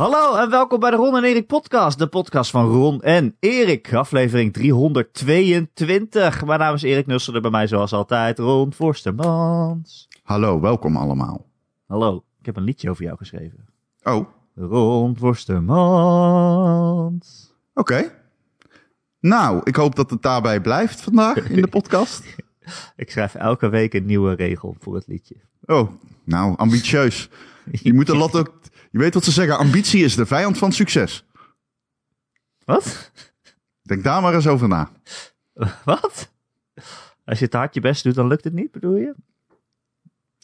Hallo en welkom bij de Ron en Erik podcast. De podcast van Ron en Erik. Aflevering 322. Mijn naam is Erik Nusselder. Bij mij zoals altijd Ron Forstermans. Hallo, welkom allemaal. Hallo, ik heb een liedje over jou geschreven. Oh, Ron Forstermans. oké. Nou, ik hoop dat het daarbij blijft vandaag in de podcast. Ik schrijf elke week een nieuwe regel voor het liedje. Oh, nou, ambitieus. Je moet de lat ook... Je weet wat ze zeggen, ambitie is de vijand van succes. Wat? Denk daar maar eens over na. Wat? Als je te hard je best doet, dan lukt het niet, bedoel je?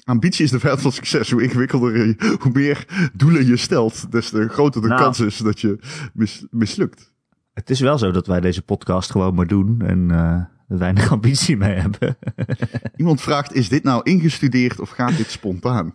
Ambitie is de vijand van succes. Hoe ingewikkelder, je, hoe meer doelen je stelt, des te groter de Nou. kans is dat je mis- mislukt. Het is wel zo dat wij deze podcast gewoon maar doen en eh, weinig ambitie mee hebben. Iemand vraagt, is dit nou ingestudeerd of gaat dit spontaan?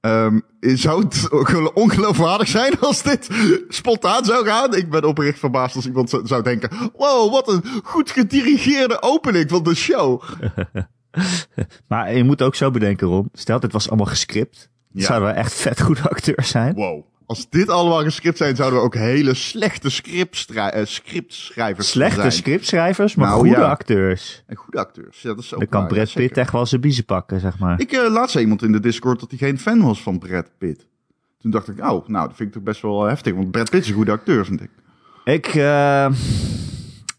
Ehm, zou het ongeloofwaardig zijn als dit spontaan zou gaan? Ik ben oprecht verbaasd als iemand zou- denken... Wow, wat een goed gedirigeerde opening van de show. Maar je moet ook zo bedenken, Ron. Stel, dit was allemaal gescript. Ja. zouden we echt vet goede acteurs zijn. Wow. Als dit allemaal gescript zijn, zouden we ook hele slechte eh, scriptschrijvers Slechte zijn. scriptschrijvers, maar Nou, goede ja. acteurs. En goede acteurs. Ja, dat is ook Dan kan Brad zeker. Pitt echt wel zijn biezen pakken, zeg maar. Ik eh laat zei iemand in de Discord dat hij geen fan was van Brad Pitt. Toen dacht ik, oh, nou, dat vind ik toch best wel heftig. Want Brad Pitt is een goede acteur, vind ik. Ik, eh,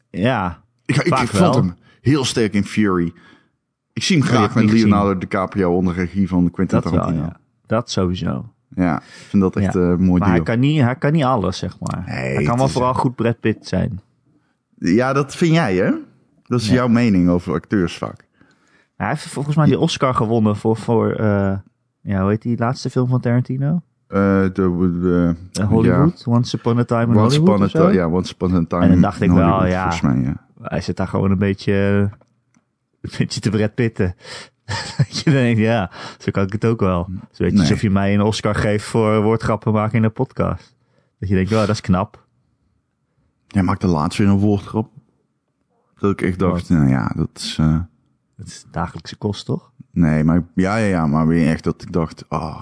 ja. Ik, ik, vond hem heel sterk in Fury. Ik zie hem graag met Leonardo DiCaprio onder regie van Quentin Dat wel, Tarantino. ja. Dat sowieso. Ja, ik vind dat echt Ja. een mooi Maar hij kan, niet, hij kan niet alles, zeg maar. Nee, hij kan wel vooral goed Brad Pitt zijn. Ja, dat vind jij, hè? Dat is Ja. jouw mening over acteurs vaak. Hij heeft volgens mij die Oscar gewonnen voor, voor eh, ja, hoe heet die laatste film van Tarantino? Eh, de, de, Eh, Hollywood? Once Upon a Time in Once Hollywood upon, a zo? ja, Once Upon a Time En dan dacht ik wel, ja. Mij, ja. Hij zit daar gewoon een beetje, een beetje te Brad Pitten. Dat je denkt, ja, zo kan ik het ook wel. Zo weet je Nee. alsof je mij een Oscar geeft voor woordgrappen maken in een podcast. Dat je denkt, wow, dat is knap. Jij maakte laatst weer een woordgrap. Dat ik echt dacht, nou ja, dat is... eh, Dat is dagelijkse kost, toch? nee, maar ja, ja, ja, maar weer echt dat ik dacht, ah,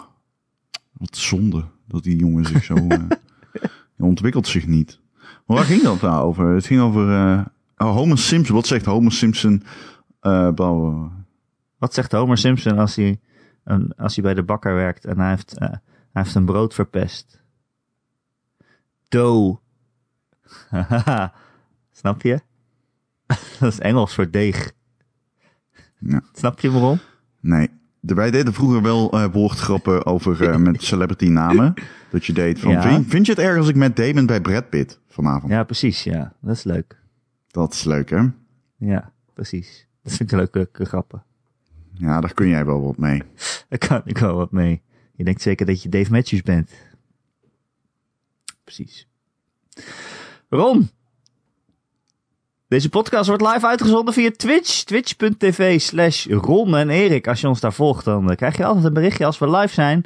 wat zonde dat die jongen zich zo... hij ontwikkelt zich niet. Maar waar ging dat nou over? Het ging over... eh oh, Homer Simpson. Wat zegt Homer Simpson? bouwen? Wat zegt Homer Simpson als hij, een, als hij bij de bakker werkt en hij heeft, eh, hij heeft een brood verpest? Dough. Snap je? dat is Engels voor deeg. Ja. Snap je waarom? Nee. De- Wij deden vroeger wel eh, woordgrappen over eh, met celebrity namen. Dat je deed van, Ja. vind, vind je het erg als ik met Damon bij Brad Pitt vanavond? Ja, precies. Ja, dat is leuk. Dat is leuk, hè? Ja, precies. Dat vind ik leuke, leuke grappen. Ja, daar kun jij wel wat mee. Daar kan ik wel wat mee. Je denkt zeker dat je Dave Matthews bent. Precies. Ron. Deze podcast wordt live uitgezonden via Twitch. Twitch.tv slash Ron en Erik. Als je ons daar volgt, dan eh, krijg je altijd een berichtje als we live zijn.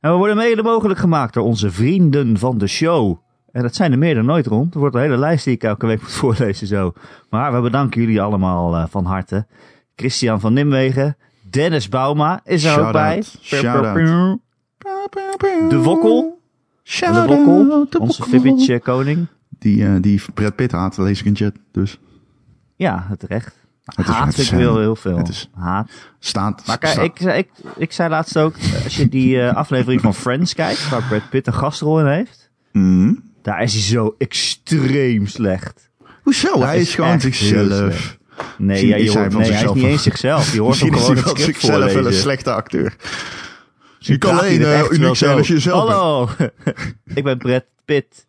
En we worden mede mogelijk gemaakt door onze vrienden van de show. En dat zijn er meer dan nooit, Ron. Er wordt een hele lijst die ik elke week moet voorlezen zo. Maar we bedanken jullie allemaal eh, van harte. Christian van Nimwegen. Dennis Bauma is er ook bij. out, shout out. De Wokkel. De Wokkel, onze Fibbage koning. Die, eh, die Brad Pitt haat, lees ik in chat. Dus Ja, het recht. Het is- Haat het is, ik wil eh, heel veel. het is- Haat. staat... Maar kijk, ik, ik, ik zei laatst ook, als je die eh, aflevering van Friends kijkt, waar Brad Pitt een gastrol in heeft, Mm. daar is hij zo extreem slecht. Hoezo? Hij is is gewoon zichzelf. Nee, ja, je hoort, nee hij is niet een- eens zichzelf. Je hoort Misschien hem is gewoon hij het script zichzelf wel een slechte acteur. Misschien kan alleen, echt uniek zijn als je jezelf. Hallo, ik ben Brad Pitt.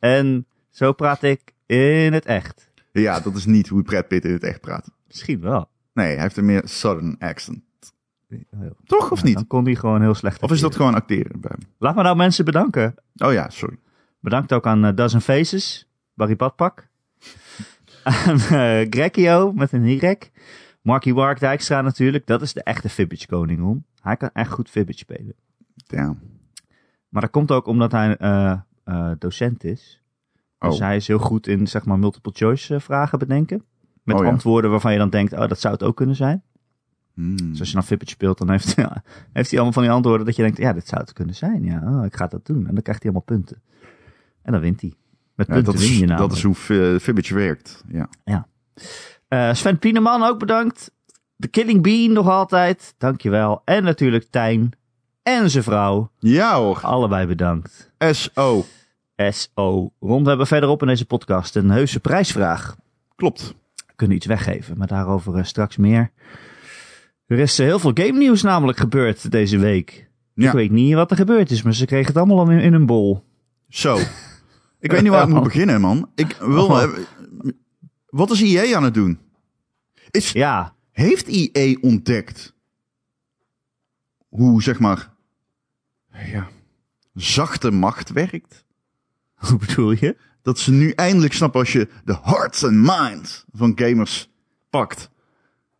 En zo praat ik in het echt. Ja, dat is niet hoe Brad Pitt in het echt praat. Misschien wel. Nee, hij heeft een meer southern accent. Toch, of niet? Dan kon hij gewoon heel slecht Of is dat gewoon acteren bij hem? Laat me nou mensen bedanken. Oh ja, sorry. Bedankt ook aan eh, Dozen Faces, Barry Badpak. Aan eh met een Y. Marky Wark Dijkstra natuurlijk. Dat is de echte Fibbage koning, hoor. Hij kan echt goed Fibbage spelen. Damn. Maar dat komt ook omdat hij eh, eh, docent is. Dus Oh. hij is heel goed in, zeg maar, multiple choice vragen bedenken. Met Oh ja. antwoorden waarvan je dan denkt, oh, dat zou het ook kunnen zijn. Hmm. Dus als je dan Fibbage speelt, dan heeft, ja, heeft hij allemaal van die antwoorden dat je denkt, ja, dit zou het kunnen zijn. Ja, oh, ik ga dat doen. En dan krijgt hij allemaal punten. En dan wint hij. Met Ja, punten dat, is, dat is hoe Fi- Fibbage werkt. Ja. Eh, Sven Pieneman ook bedankt. The Killing Bean nog altijd. Dankjewel. En natuurlijk Tijn en zijn vrouw. ja hoor, Allebei bedankt. SO. SO. Rond we hebben verderop in deze podcast een heuse prijsvraag. Klopt. We kunnen iets weggeven, maar daarover eh, straks meer. Er is eh, heel veel game nieuws namelijk gebeurd deze week. Ja. Ik weet niet wat er gebeurd is, maar ze kregen het allemaal al in, in een bol. Zo. Ik weet niet waar ik moet beginnen, man. Ik wil... Oh. wat is EA aan het doen? Is, Ja, Heeft EA ontdekt hoe, zeg maar, ja, zachte macht werkt? hoe bedoel je? Dat ze nu eindelijk snappen als je de hearts and minds van gamers pakt.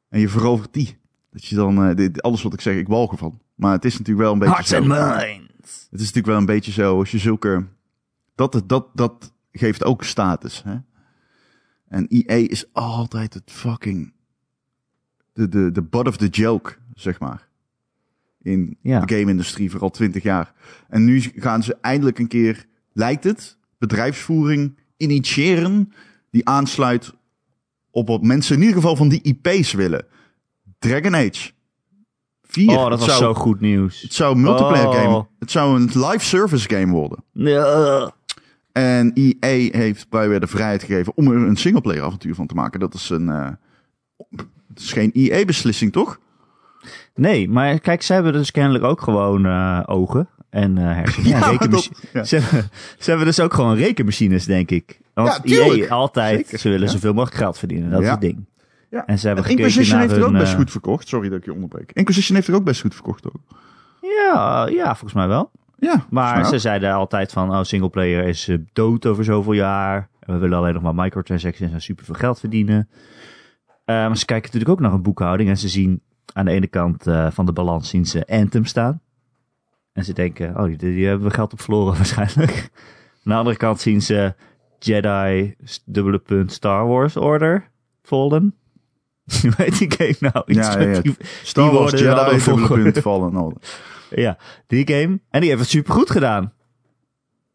En je verovert die. Dat je dan, eh, dit, alles wat ik zeg, ik walg ervan. Maar het is natuurlijk wel een beetje Hearts zo. and minds. Het is natuurlijk wel een beetje zo als je zulke. Dat, dat, dat geeft ook status. Hè? En EA is altijd het fucking. De, de, de butt of the joke, zeg maar. In Ja. de game-industrie voor al twintig jaar. En nu gaan ze eindelijk een keer, lijkt het, bedrijfsvoering initiëren. die aansluit op wat mensen in ieder geval van die IP's willen. Dragon Age. 4. Oh, dat was zou- zo goed nieuws. het zou een multiplayer Oh. game. Het zou een live service game worden. Ja. En EA heeft Bioware de vrijheid gegeven om er een singleplayer avontuur van te maken. Dat is een. het is geen EA-beslissing, toch? Nee, maar kijk, ze hebben dus kennelijk ook gewoon eh, ogen en hersenen. Ja, Ja, rekenmachi- dat- ja. Ze, hebben, ze hebben dus ook gewoon rekenmachines, denk ik. Want. EA altijd, Zeker. ze willen zoveel mogelijk geld verdienen. Dat is het ding. Ja. En ze hebben En Inquisition heeft er ook best goed verkocht. Sorry dat ik je onderbreek. Inquisition heeft er ook best goed verkocht, toch? Ja, ja, volgens mij wel. Ja. Maar ze zeiden altijd van, oh, singleplayer is eh, dood over zoveel jaar. We willen alleen nog maar microtransactions en superveel geld verdienen. Maar ze kijken natuurlijk ook naar een boekhouding. En ze zien aan de ene kant eh, van de balans zien ze Anthem staan. En ze denken, oh, die, die hebben we geld op verloren waarschijnlijk. aan de andere kant zien ze Jedi, dubbele punt, Star Wars Order, Fallen. Heet die game nou? Iets Ja, ja, met ja. die- Star die Wars Jedi, dubbele punt, vallen. en al. Ja, die game. En die heeft het supergoed gedaan.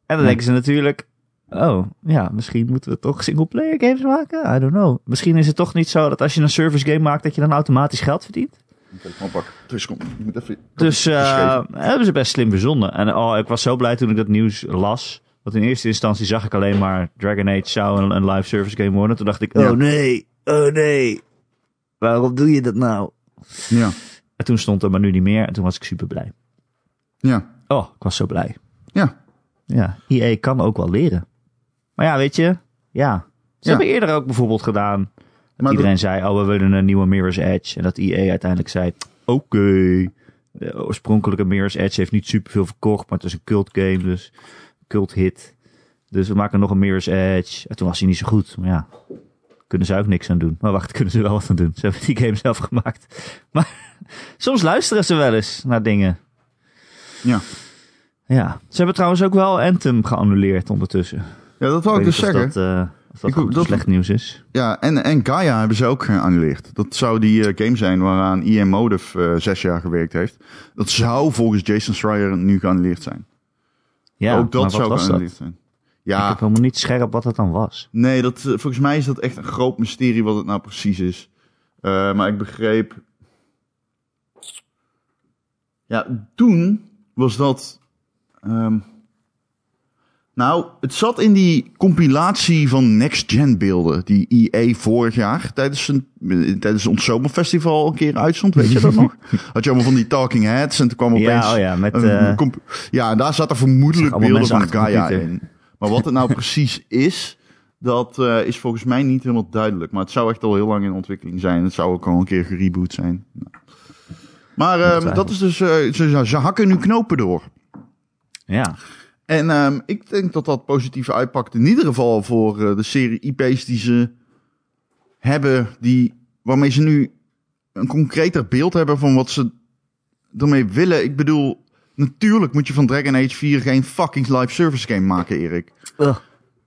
En dan Ja. denken ze natuurlijk... Oh, ja, misschien moeten we toch single-player games maken? I don't know. Misschien is het toch niet zo dat als je een service game maakt... dat je dan automatisch geld verdient? Ik moet even moet. Dus eh hebben ze best slim verzonnen. En oh, ik was zo blij toen ik dat nieuws las. Want in eerste instantie zag ik alleen maar... Dragon Age zou een, een live service game worden. Toen dacht ik, Ja. oh nee, oh nee. Waarom doe je dat nou? Ja. En toen stond er maar nu niet meer. En toen was ik super blij. Ja. Oh, ik was zo blij. Ja. Ja, EA kan ook wel leren. Maar ja, weet je, ja. Ze Ja. hebben eerder ook bijvoorbeeld gedaan. Dat Maar iedereen zei, oh, we willen een nieuwe Mirror's Edge. En dat EA uiteindelijk zei, oké. De oorspronkelijke Mirror's Edge heeft niet superveel verkocht, maar het is een cult game, dus cult hit. Dus we maken nog een Mirror's Edge. En toen was hij niet zo goed, maar ja. Kunnen ze ook niks aan doen. Maar wacht, kunnen ze wel wat aan doen. Ze hebben die game zelf gemaakt. Maar soms luisteren ze wel eens naar dingen. Ja. Ja, ze hebben trouwens ook wel Anthem geannuleerd ondertussen. Ja, dat wou ik dus zeggen. Dat, eh, of dat Ik- goed dat- slecht nieuws is. Ja, en, en Gaia hebben ze ook geannuleerd. Dat zou die eh, game zijn waaraan EM Motive eh, zes jaar gewerkt heeft. Dat zou volgens Jason Schreier nu geannuleerd zijn. Ja, ook dat maar wat zou dat? geannuleerd zijn. Ik Ja, heb helemaal niet scherp wat het dan was. nee, dat, volgens mij is dat echt een groot mysterie wat het nou precies is. Maar ik begreep... Ja, toen was dat... ehm, nou, het zat in die compilatie van next-gen beelden die EA vorig jaar tijdens, een, tijdens ons zomerfestival een keer uitstond. Weet je dat nog? Had je allemaal van die talking heads en toen kwam opeens... Ja, oh ja, met... een eh, ja, en daar zat er vermoedelijk beelden van Gaia in. Maar wat het nou precies is, dat eh, is volgens mij niet helemaal duidelijk. Maar het zou echt al heel lang in ontwikkeling zijn. Het zou ook al een keer gereboot zijn. Nou. Maar ehm, dat is dus, eh, ze, ze hakken nu knopen door. ja. En ehm, ik denk dat dat positief uitpakt. In ieder geval voor eh, de serie IP's die ze hebben. Die, waarmee ze nu een concreter beeld hebben van wat ze ermee willen. Ik bedoel, natuurlijk moet je van Dragon Age 4 geen fucking live service game maken, Erik. Ugh.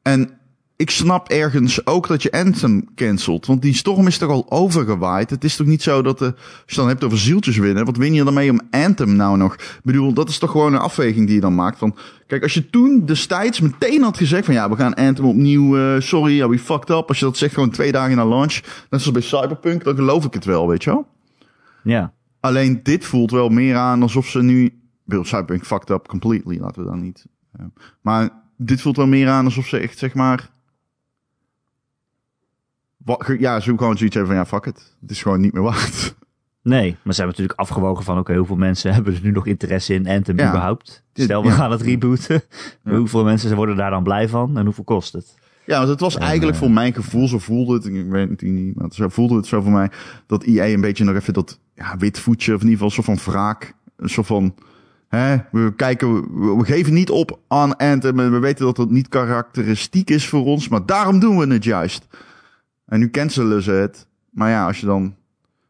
En ik snap ergens ook dat je Anthem cancelt. Want die storm is toch al overgewaaid. Het is toch niet zo dat de, als je dan hebt over zieltjes winnen. Wat win je dan mee om Anthem nou nog? Ik bedoel, dat is toch gewoon een afweging die je dan maakt. Van, kijk, als je toen destijds meteen had gezegd van ja, we gaan Anthem opnieuw, uh, sorry, ja, we fucked up. Als je dat zegt gewoon twee dagen na launch. Net zoals bij Cyberpunk, dan geloof ik het wel, weet je wel. Ja. Alleen dit voelt wel meer aan alsof ze nu... Cyberpunk fucked up completely, laten we dan niet. Uh, maar dit voelt wel meer aan alsof ze echt, zeg maar ja, ze gewoon zoiets hebben van ja, fuck it. Het is gewoon niet meer waard. Nee, maar ze hebben natuurlijk afgewogen van oké, okay, hoeveel mensen hebben er nu nog interesse in Anthem ja. überhaupt? Stel, we ja. gaan het rebooten. Ja. Hoeveel mensen worden daar dan blij van en hoeveel kost het? Ja, want het was eigenlijk uh, voor mijn gevoel, zo voelde het, ik weet het niet, maar zo voelde het zo voor mij, dat EA een beetje nog even dat ja, wit voetje, of in ieder geval een soort van wraak, een soort van, hè, we kijken, we, we geven niet op aan Anthem en we weten dat het niet karakteristiek is voor ons, maar daarom doen we het juist. En nu cancelen ze het. Maar ja, als je dan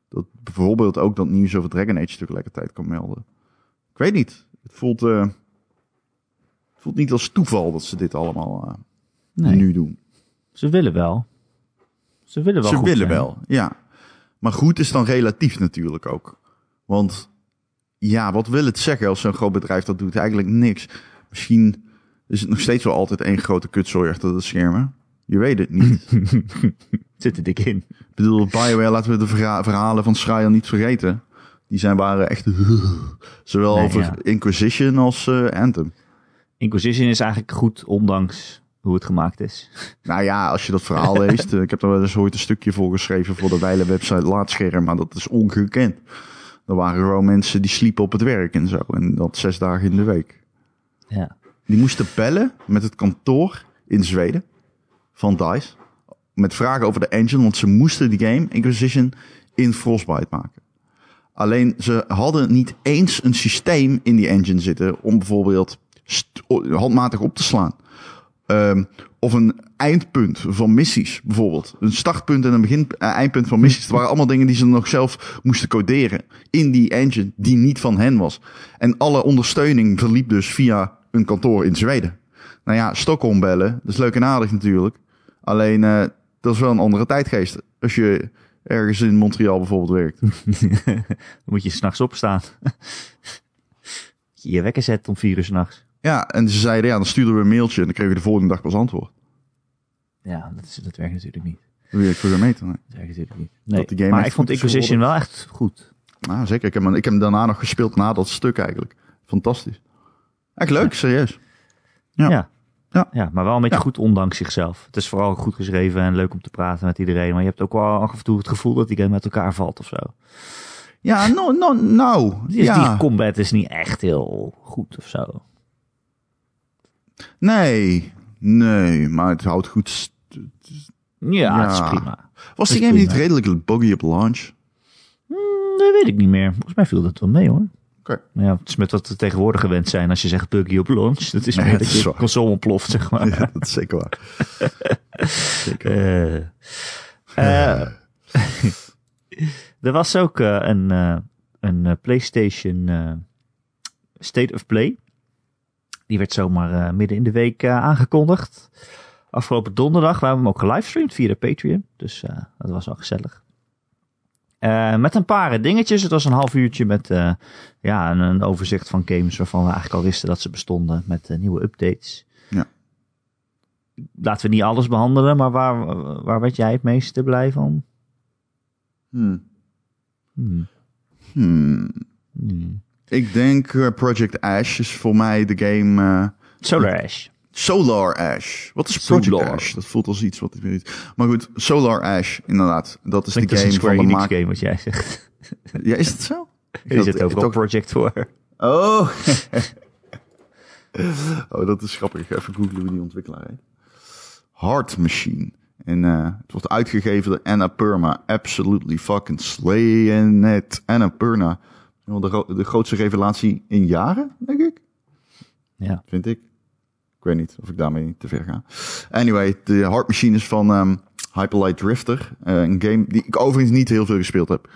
dat bijvoorbeeld ook dat nieuws over Dragon Age tegelijkertijd kan melden. Ik weet niet. Het voelt, uh, het voelt niet als toeval dat ze dit allemaal uh, nee. nu doen. Ze willen wel. Ze willen wel. Ze goed willen zijn. wel, ja. Maar goed is dan relatief natuurlijk ook. Want ja, wat wil het zeggen als zo'n groot bedrijf dat doet? Eigenlijk niks. Misschien is het nog steeds wel altijd één grote kutzooi achter de schermen. Je weet het niet. Zit er dik in. Ik bedoel, BioWare, laten we de verha verhalen van Schreier niet vergeten. Die zijn waren echt... zowel Nee, over ja. Inquisition als eh, Anthem. Inquisition is eigenlijk goed, ondanks hoe het gemaakt is. Nou ja, als je dat verhaal leest. eh, ik heb er wel eens ooit een stukje voor geschreven voor de wijle website Laatscherm. Maar dat is ongekend. Er waren gewoon mensen die sliepen op het werk en zo. En dat zes dagen in de week. Ja. Die moesten bellen met het kantoor in Zweden van DICE. Met vragen over de engine, want ze moesten die game Inquisition in Frostbite maken. Alleen ze hadden niet eens een systeem in die engine zitten om bijvoorbeeld handmatig op te slaan. Um, of een eindpunt van missies, bijvoorbeeld. Een startpunt en een begin, uh, eindpunt van missies. Het waren allemaal dingen die ze nog zelf moesten coderen. In die engine, die niet van hen was. En alle ondersteuning verliep dus via een kantoor in Zweden. Nou ja, Stockholm bellen, dat is leuk en aardig natuurlijk. Alleen, uh, dat is wel een andere tijdgeest. Als je ergens in Montreal bijvoorbeeld werkt. Dan moet je s'nachts opstaan. je je wekker zet om vier uur s'nachts. Ja, en ze zeiden, ja, dan stuurden we een mailtje en dan kregen we de volgende dag pas antwoord. Ja, dat, is, dat werkt natuurlijk niet. Hoe je programmeert. Nee. Dat werkt natuurlijk niet. Nee, game maar ik vond Inquisition wel echt goed. Nou, zeker. Ik heb, hem, ik heb hem daarna nog gespeeld na dat stuk eigenlijk. Fantastisch. Echt leuk, serieus. Ja. Ja. Ja. Ja, maar wel een beetje Ja. goed ondanks zichzelf. Het is vooral goed geschreven en leuk om te praten met iedereen. Maar je hebt ook wel af en toe het gevoel dat die game met elkaar valt of zo. Ja, nou, no, nou. Dus ja. die combat is niet echt heel goed of zo. Nee, nee, maar het houdt goed. Ja, het is Ja. prima. Was die game niet redelijk buggy op launch? Hmm, dat weet ik niet meer. Volgens mij viel dat wel mee hoor. Maar ja, het is met wat we tegenwoordig gewend zijn als je zegt buggy op launch. Dat is Nee, meer dat je console ontploft, zeg maar. Ja, dat is zeker waar. zeker. Eh, eh, er was ook eh, een, een PlayStation State of Play. Die werd zomaar midden in de week aangekondigd. Afgelopen donderdag. We hebben hem ook gelivestreamd via de Patreon. Dus dat was wel gezellig. Eh, met een paar dingetjes. Het was een half uurtje met eh, ja, een, een overzicht van games waarvan we eigenlijk al wisten dat ze bestonden. Met eh, nieuwe updates. Ja. Laten we niet alles behandelen, maar waar, waar werd jij het meeste blij van? Hmm. Hmm. Hmm. Ik denk Project Ash is voor mij de game... Solar Ash. Solar Ash. Wat is Project Solar. Ash? Dat voelt als iets wat ik weet niet. Maar goed, Solar Ash, inderdaad. Dat is Klinkt de een game van de Enix maak... game wat jij zegt. Ja, is het zo? Er zit overal Project voor. Oh. oh, dat is grappig. Even googlen hoe die ontwikkelaar heet. Heart Machine. En eh, het wordt uitgegeven door Annapurna. Absolutely fucking slaying it. Annapurna. De, de grootste revelatie in jaren, denk ik. Ja. Vind ik. Ik weet niet of ik daarmee te ver ga. Anyway, de Heart Machine is van ehm Hyperlight Drifter. Eh, een game die ik overigens niet heel veel gespeeld heb.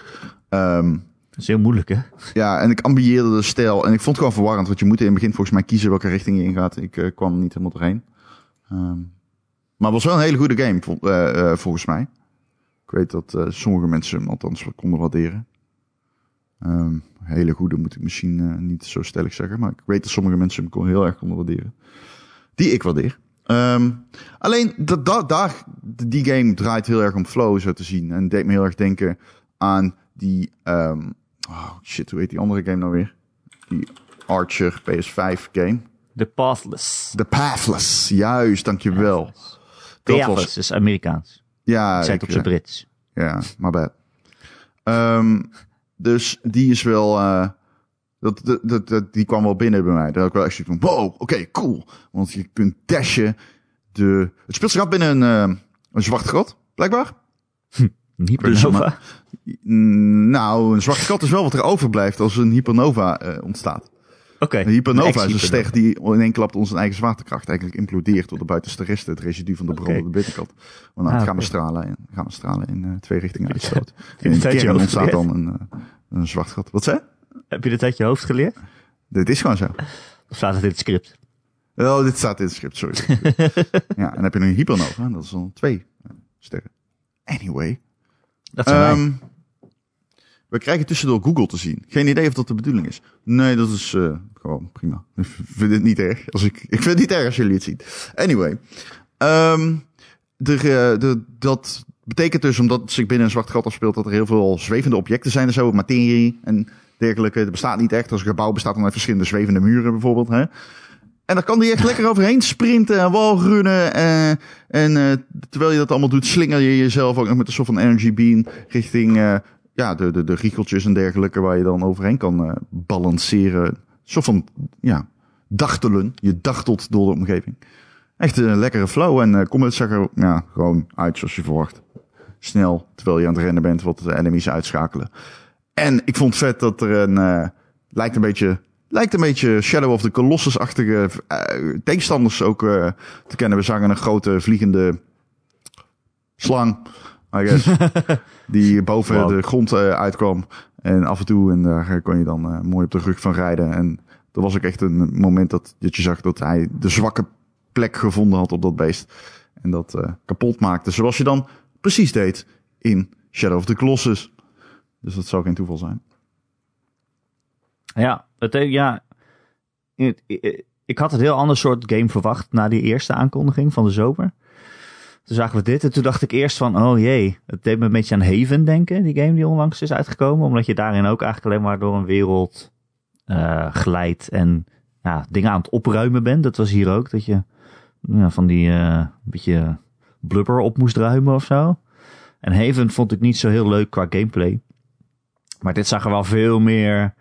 Ehm, Dat is heel moeilijk, hè? ja, en ik ambieerde de stijl. En ik vond het gewoon verwarrend. Want je moet in het begin volgens mij kiezen welke richting je ingaat. Ik eh, kwam niet helemaal doorheen. Ehm, Maar het was wel een hele goede game, vol- eh, volgens mij. Ik weet dat sommige mensen hem althans konden waarderen. Hele goede moet ik misschien niet zo stellig zeggen. Maar ik weet dat sommige mensen hem heel erg konden waarderen. Die ik waardeer. Ehm, alleen, dat, dat, daar, die game draait heel erg om flow, zo te zien. En deed me heel erg denken aan die... ehm, oh shit, hoe heet die andere game nou weer? Die Archer PS5 game. The Pathless. The Pathless, juist, dankjewel. Dat was, Pathless is Amerikaans. ja, ik, op zijn eh, Brits. Ja, maar bad. Ehm, dus die is wel. eh, dat, dat, dat, die kwam wel binnen bij mij. Daar had ik wel echt van: wow, oké, cool. Want je kunt dashen. De, het speelt zich af binnen een, eh, een zwart gat, blijkbaar. Een Hypernova. Nou, een zwart gat is wel wat er overblijft als een hypernova eh, ontstaat. Oké. Een hypernova is een ster die in één klap onze eigen zwaartekracht eigenlijk implodeert door de buitenste resten, het residu van de bron op de binnenkant. Want Ah, dan gaan we stralen in, gaan we stralen in eh, twee richtingen uitstoot. In de kern ontstaat dan een, een zwart gat. Wat zei? Heb je dit uit je hoofd geleerd? Dit is gewoon zo. Of staat het in het script? Oh, dit staat in het script, sorry. ja, en dan heb je een hypernova, en dat is dan twee eh, sterren. Anyway. Dat zijn. Ehm, we krijgen tussendoor Google te zien. Geen idee of dat de bedoeling is. Nee, dat is eh, gewoon prima. Ik vind het niet erg. Als ik, ik vind het niet erg als jullie het zien. Anyway. Ehm, de, eh, de, dat betekent dus, omdat zich binnen een zwart gat afspeelt, dat er heel veel zwevende objecten zijn en zo, materie en dergelijke. Het bestaat niet echt. Als een gebouw bestaat dan uit verschillende zwevende muren bijvoorbeeld. Hè? En daar kan die echt lekker overheen sprinten en walrunnen. en eh, terwijl je dat allemaal doet, slinger je jezelf ook nog met een soort van energy beam richting eh, ja, de, de, de riegeltjes en dergelijke waar je dan overheen kan eh, balanceren. Een soort van ja, dachtelen. Je dachtelt door de omgeving. Echt een lekkere flow en zag er ja, gewoon uit zoals je verwacht. Snel, terwijl je aan het rennen bent, wat de enemies uitschakelen. En ik vond vet dat er een, eh, lijkt een beetje, lijkt een beetje Shadow of the Colossus-achtige eh, tegenstanders ook eh, te kennen. We zagen een grote vliegende slang, I guess, die boven Wow. de grond uitkwam. En af en toe, en daar kon je dan mooi op de rug van rijden. En dat was ook echt een moment dat, dat je zag dat hij de zwakke plek gevonden had op dat beest. En dat kapot maakte, zoals je dan precies deed in Shadow of the Colossus. Dus dat zou geen toeval zijn. Ja, het, ja ik, had een heel ander soort game verwacht na die eerste aankondiging van de zomer. Toen zagen we dit en toen dacht ik eerst van, oh jee, het deed me een beetje aan Haven denken, die game die onlangs is uitgekomen. Omdat je daarin ook eigenlijk alleen maar door een wereld eh, glijdt en ja, dingen aan het opruimen bent. Dat was hier ook, dat je ja, van die eh, beetje blubber op moest ruimen of zo. En Haven vond ik niet zo heel leuk qua gameplay. Maar dit zag er wel veel meer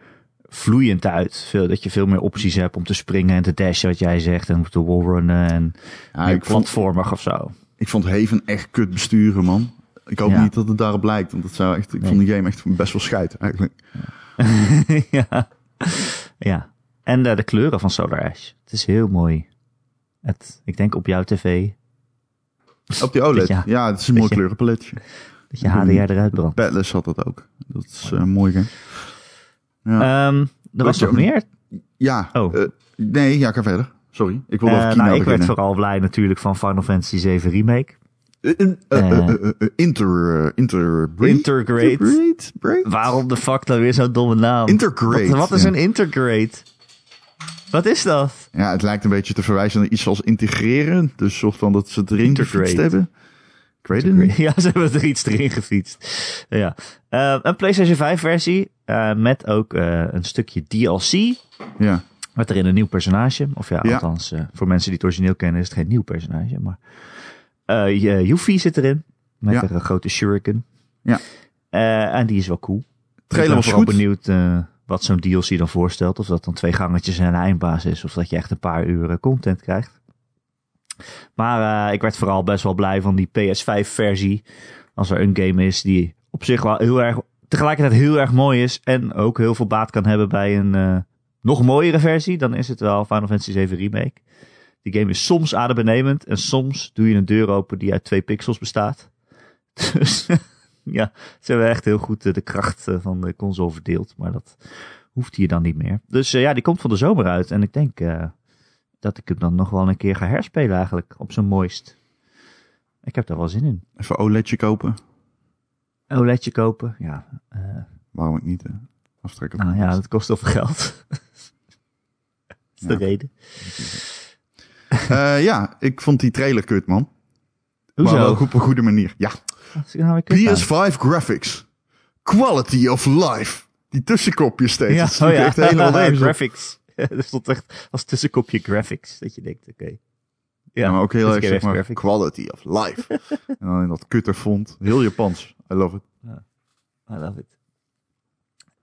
vloeiend uit. Veel, dat je veel meer opties hebt om te springen en te dashen, wat jij zegt. En te wallrunnen en Ja, ik, vond, platformig of zo. ik vond Haven echt kut besturen, man. Ik hoop Ja. niet dat het daarop lijkt, want dat zou echt, ik Nee. vond die game echt best wel scheid eigenlijk. ja. ja. En eh, de kleuren van Solar Ash. Het is heel mooi. Het, ik denk op jouw tv Op die OLED, Ja. het is een mooi je- kleurenpaletje. Dat je HDR eruit brandt. Badless had dat ook. Dat is een mooi game. Ja, Ehm, er was nog meer. ja oh. eh, nee, ja, ga verder. Sorry, ik wil Eh, nou, ik werd vooral blij natuurlijk van Final Fantasy 7 Remake. Inter, interbreed? Intergrade. Waarom de fuck dan weer zo'n domme naam? Intergrade. Wat, wat is ja. een intergrade? Wat is dat? Ja, het lijkt een beetje te verwijzen naar iets als integreren. Dus soort van dat ze het erin Integrate. gefietst hebben. Ja, ze hebben er iets erin gefietst. Ja. Eh, een PlayStation 5 versie eh, met ook eh, een stukje DLC. Ja. Met erin een nieuw personage. Of ja, Ja. althans, voor mensen die het origineel kennen is het geen nieuw personage. Maar je- Yuffie zit erin. Met Ja. een grote shuriken. Ja. En die is wel cool. Trailer ik ben benieuwd wat zo'n DLC dan voorstelt. Of dat dan twee gangetjes en een eindbaas is. Of dat je echt een paar uur content krijgt. Maar eh, ik werd vooral best wel blij van die PS5 versie. Als er een game is die op zich wel heel erg, tegelijkertijd heel erg mooi is. En ook heel veel baat kan hebben bij een eh, nog mooiere versie. Dan is het wel Final Fantasy 7 Remake. Die game is soms adembenemend. En soms doe je een deur open die uit twee pixels bestaat. Dus ja, ze hebben echt heel goed eh, de kracht van de console verdeeld. Maar dat hoeft hier dan niet meer. Dus ja, die komt van de zomer uit. En ik denk dat ik hem dan nog wel een keer ga herspelen eigenlijk. Op zijn mooist. Ik heb daar wel zin in. Even OLEDje kopen. OLEDje kopen, ja. eh, Waarom ik niet, hè? Aftrekken nou de ja, dat kost heel veel geld. dat is de Ja. reden. Eh, ja, ik vond die trailer kut, man. Hoezo? Maar wel op een goede manier. Ja. Nou weer kut aan? PS5 graphics. Quality of life. Die tussenkopjes steeds. Ja, oh ja. echt helemaal graphics. er stond echt als tussenkopje graphics. Dat je denkt, oké. Ja, maar ook heel erg zeg maar, graphics. quality of life. en dan in dat kutte font. Heel Japans. I love it. I love it.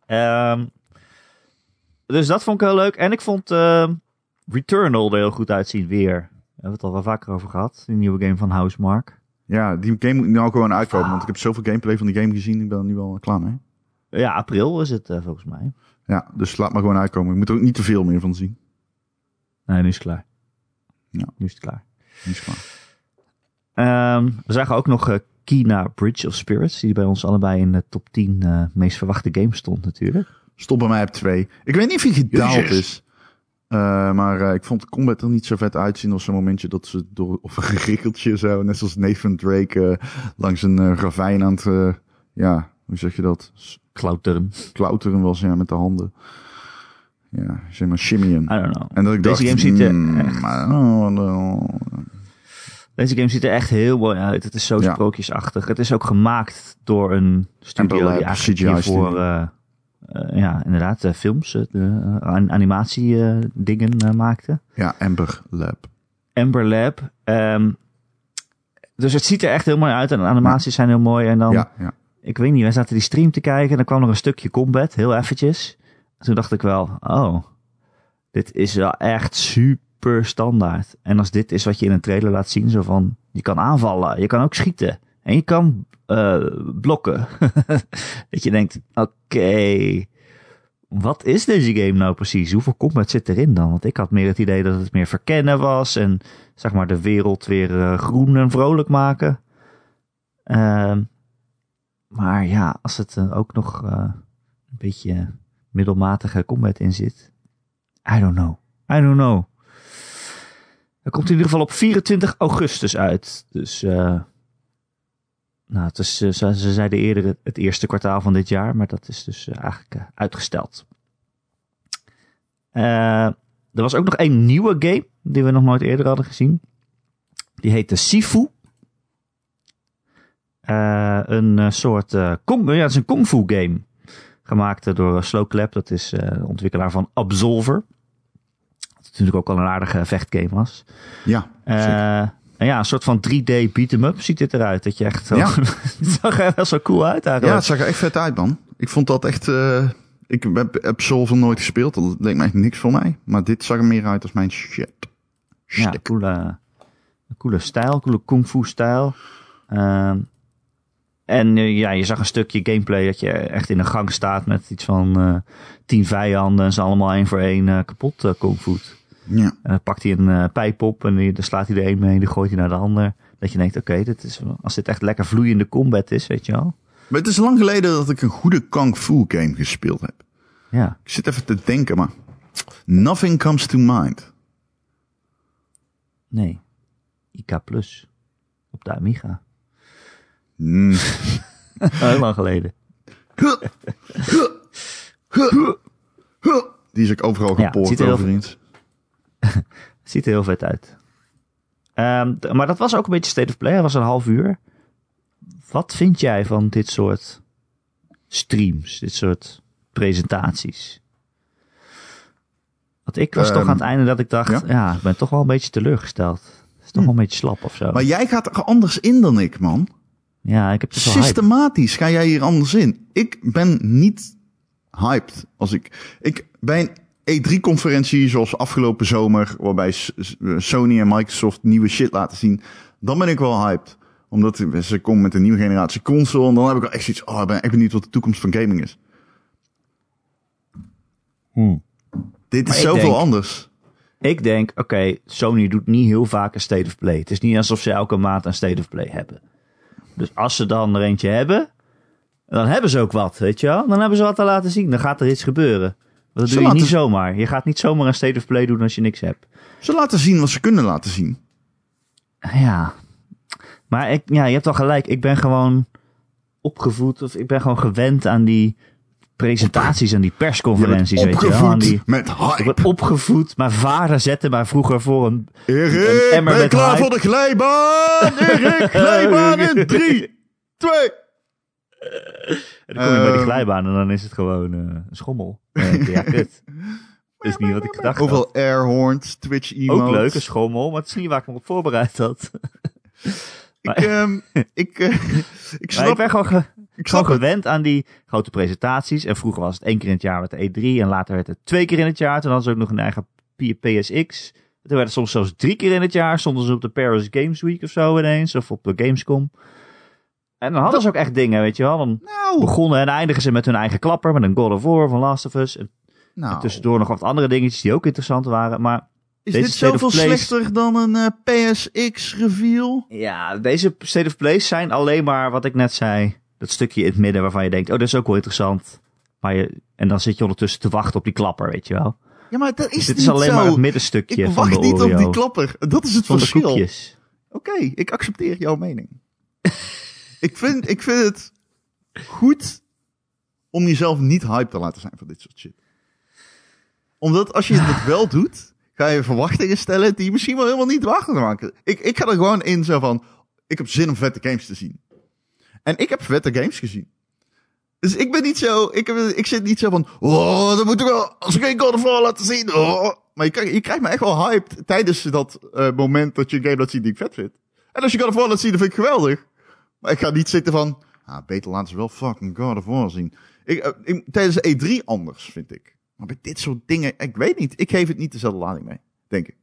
Ehm, dus dat vond ik heel leuk. En ik vond ehm, Returnal er heel goed uitzien weer. Daar hebben we het al wel vaker over gehad. Die nieuwe game van Housemark. Ja, die game moet nou gewoon uitkomen. Want ik heb zoveel gameplay van die game gezien. Ik ben er nu wel klaar mee. Ja, april is het eh, volgens mij. Ja, dus laat maar gewoon uitkomen. Ik moet er ook niet te veel meer van zien. Nee, nu is het klaar. Ja. Nu is het klaar. Die is klaar. Ehm, we zagen ook nog eh, Kina Bridge of Spirits. Die bij ons allebei in de top 10 eh, meest verwachte games stond natuurlijk. Stop bij mij op twee. Ik weet niet of hij gedaald Jezus. is. Eh, maar eh, ik vond de combat er niet zo vet uitzien als zo'n momentje dat ze door of een gerikkeltje zo, net zoals Nathan Drake langs een ravijn aan het, eh, ja, hoe zeg je dat? Klauteren. Klauteren was, ja, met de handen. Ja, zeg maar shimmyen. I don't know. En dat ik Deze dacht, game ziet er mm, echt-. Deze game ziet er echt heel mooi uit. Het is zo Ja. sprookjesachtig. Het is ook gemaakt door een studio die eigenlijk CGI hiervoor... eh, eh, ja, inderdaad, eh, films, animatie dingen maakte. Ja, Amber Lab. Amber Lab. Ehm, dus het ziet er echt heel mooi uit. En de animaties zijn heel mooi. En dan, Ja, ja. Ik weet niet, wij zaten die stream te kijken. En dan kwam er een stukje combat, heel eventjes. En toen dacht ik wel, oh, dit is wel echt super standaard. En als dit is wat je in een trailer laat zien, zo van, je kan aanvallen, je kan ook schieten. En je kan eh, blokken. dat je denkt, oké, wat is deze game nou precies? Hoeveel combat zit erin dan? Want ik had meer het idee dat het meer verkennen was. En zeg maar de wereld weer eh, groen en vrolijk maken. Ehm, maar ja, als het eh, ook nog eh, een beetje middelmatige combat in zit. I don't know. I don't know. Het komt in ieder geval op 24 augustus uit. Dus, eh nou, het is, ze, ze zeiden eerder het, eerste kwartaal van dit jaar, maar dat is dus eigenlijk uitgesteld. Er was ook nog één nieuwe game die we nog nooit eerder hadden gezien. Die heette Sifu. Eh, een eh, soort eh, kung, ja, het is een kung fu game. Gemaakt door Slow Clap, dat is de ontwikkelaar van Absolver. Wat natuurlijk ook al een aardige vechtgame was. Ja, zeker. en ja, een soort van 3D beat-em-up ziet dit eruit. Dat je echt zo... Ja. het zag er wel zo cool uit ja, eigenlijk. het zag er echt vet uit, man. Ik vond dat echt... ik heb Absolver nooit gespeeld. Dat leek echt niks voor mij. Maar dit zag er meer uit als mijn shit. Ja, Shit. coole, coole stijl, coole kung fu stijl. Ehm, en eh, ja, je zag een stukje gameplay dat je echt in een gang staat met iets van eh tien vijanden en ze allemaal één voor één eh, kapot uh. Ja. En dan pakt hij een pijp op en die, dan slaat hij er één mee, die gooit hij naar de ander. Dat je denkt, oké, dit is als dit echt lekker vloeiende combat is, weet je wel. Maar het is lang geleden dat ik een goede kung fu game gespeeld heb. Ja, Ik zit even te denken, maar... Nothing comes to mind. nee. IK Plus. Op de Amiga. Hmm. Heel lang geleden. Die is ook overal Ja, gepoord ziet er overigens. Ziet er heel vet uit. Ehm, maar dat was ook een beetje state of play. Dat was een half uur. Wat vind jij van dit soort streams? Dit soort presentaties? Want ik was toch Ehm, aan het einde dat ik dacht... ja? Ja, ik ben toch wel een beetje teleurgesteld. Het is toch wel een beetje slap of zo. Maar jij gaat er anders in dan ik, man. Ja, ik heb dus hype. Systematisch ga jij hier anders in. Ik ben niet hyped. Als ik, ik bij een E3-conferentie zoals afgelopen zomer, waarbij Sony en Microsoft nieuwe shit laten zien, dan ben ik wel hyped. Omdat ze komen met een nieuwe generatie console en dan heb ik wel echt zoiets, oh, ik ben echt benieuwd wat de toekomst van gaming is. Hmm. Dit Maar is zoveel denk- anders. Ik denk, oké, Sony doet niet heel vaak een state of play. Het is niet alsof ze elke maand een state of play hebben. Dus als ze dan er eentje hebben, dan hebben ze ook wat, weet je wel? Dan hebben ze wat te laten zien. Dan gaat er iets gebeuren. Dat Ze doe je laten- niet zomaar. Je gaat niet zomaar een state of play doen als je niks hebt. Ze laten zien wat ze kunnen laten zien. Ja. Maar ik, ja, je hebt wel gelijk. Ik ben gewoon opgevoed, of ik ben gewoon gewend aan die presentaties en die persconferenties, weet je wel. Die, met ik hype. ben opgevoed. Mijn vader zette mij vroeger voor een... Erik, Een emmer ben je met klaar hype. voor de glijbaan? Erik, glijbaan in 3, 2. En dan kom je bij die Ehm. glijbaan en dan is het gewoon eh, een schommel. Je, ja, kut. Dat is niet wat ik gedacht had. Hoeveel airhorns, Twitch emotes. Ook leuk, een schommel, maar het is niet waar ik me op voorbereid had. Ik, ehm, ik, eh, ik snap, ik ben gewoon, ge- ik het. gewend aan die grote presentaties. En vroeger was het één keer in het jaar met de E3 en later werd het twee keer in het jaar. Toen hadden ze ook nog een eigen PSX. Toen werd het soms zelfs drie keer in het jaar. Stonden ze op de Paris Games Week of zo ineens, of op de Gamescom. En dan hadden ze ook echt dingen, weet je wel. Dan Nou, begonnen en eindigen ze met hun eigen klapper, met een God of War van Last of Us. En nou tussendoor nog wat andere dingetjes die ook interessant waren. Maar is deze dit zoveel slechter dan een eh, PSX reveal? ja, deze State of Plays zijn alleen maar wat ik net zei. Dat stukje in het midden waarvan je denkt, oh, dat is ook wel interessant. Maar je, en dan zit je ondertussen te wachten op die klapper, weet je wel. Ja, maar dat is Dus dit is alleen zo. maar het middenstukje ik van wacht niet op die klapper. Dat is het van verschil. Oké, ik accepteer jouw mening. ik, vind, ik vind het goed om jezelf niet hype te laten zijn voor dit soort shit. Omdat als je het wel doet, ga je verwachtingen stellen die je misschien wel helemaal niet waar kunnen maken. Ik, ik ga er gewoon in zo van, ik heb zin om vette games te zien. En ik heb vette games gezien. Dus ik ben niet zo, ik, heb, ik zit niet zo van, oh, dan moet ik wel, als ik geen God of War laten zien. Oh. Maar je, krijgt- me echt wel hyped tijdens dat eh, moment dat je een game laat zien die ik vet vind. En als je God of War laat zien, dan vind ik geweldig. Maar ik ga niet zitten van, ah, beter laten ze wel fucking God of War zien. Ik, eh, ik- tijdens de E3 anders, vind ik. Maar bij dit soort dingen, ik weet niet. Ik geef het niet dezelfde lading mee, denk ik.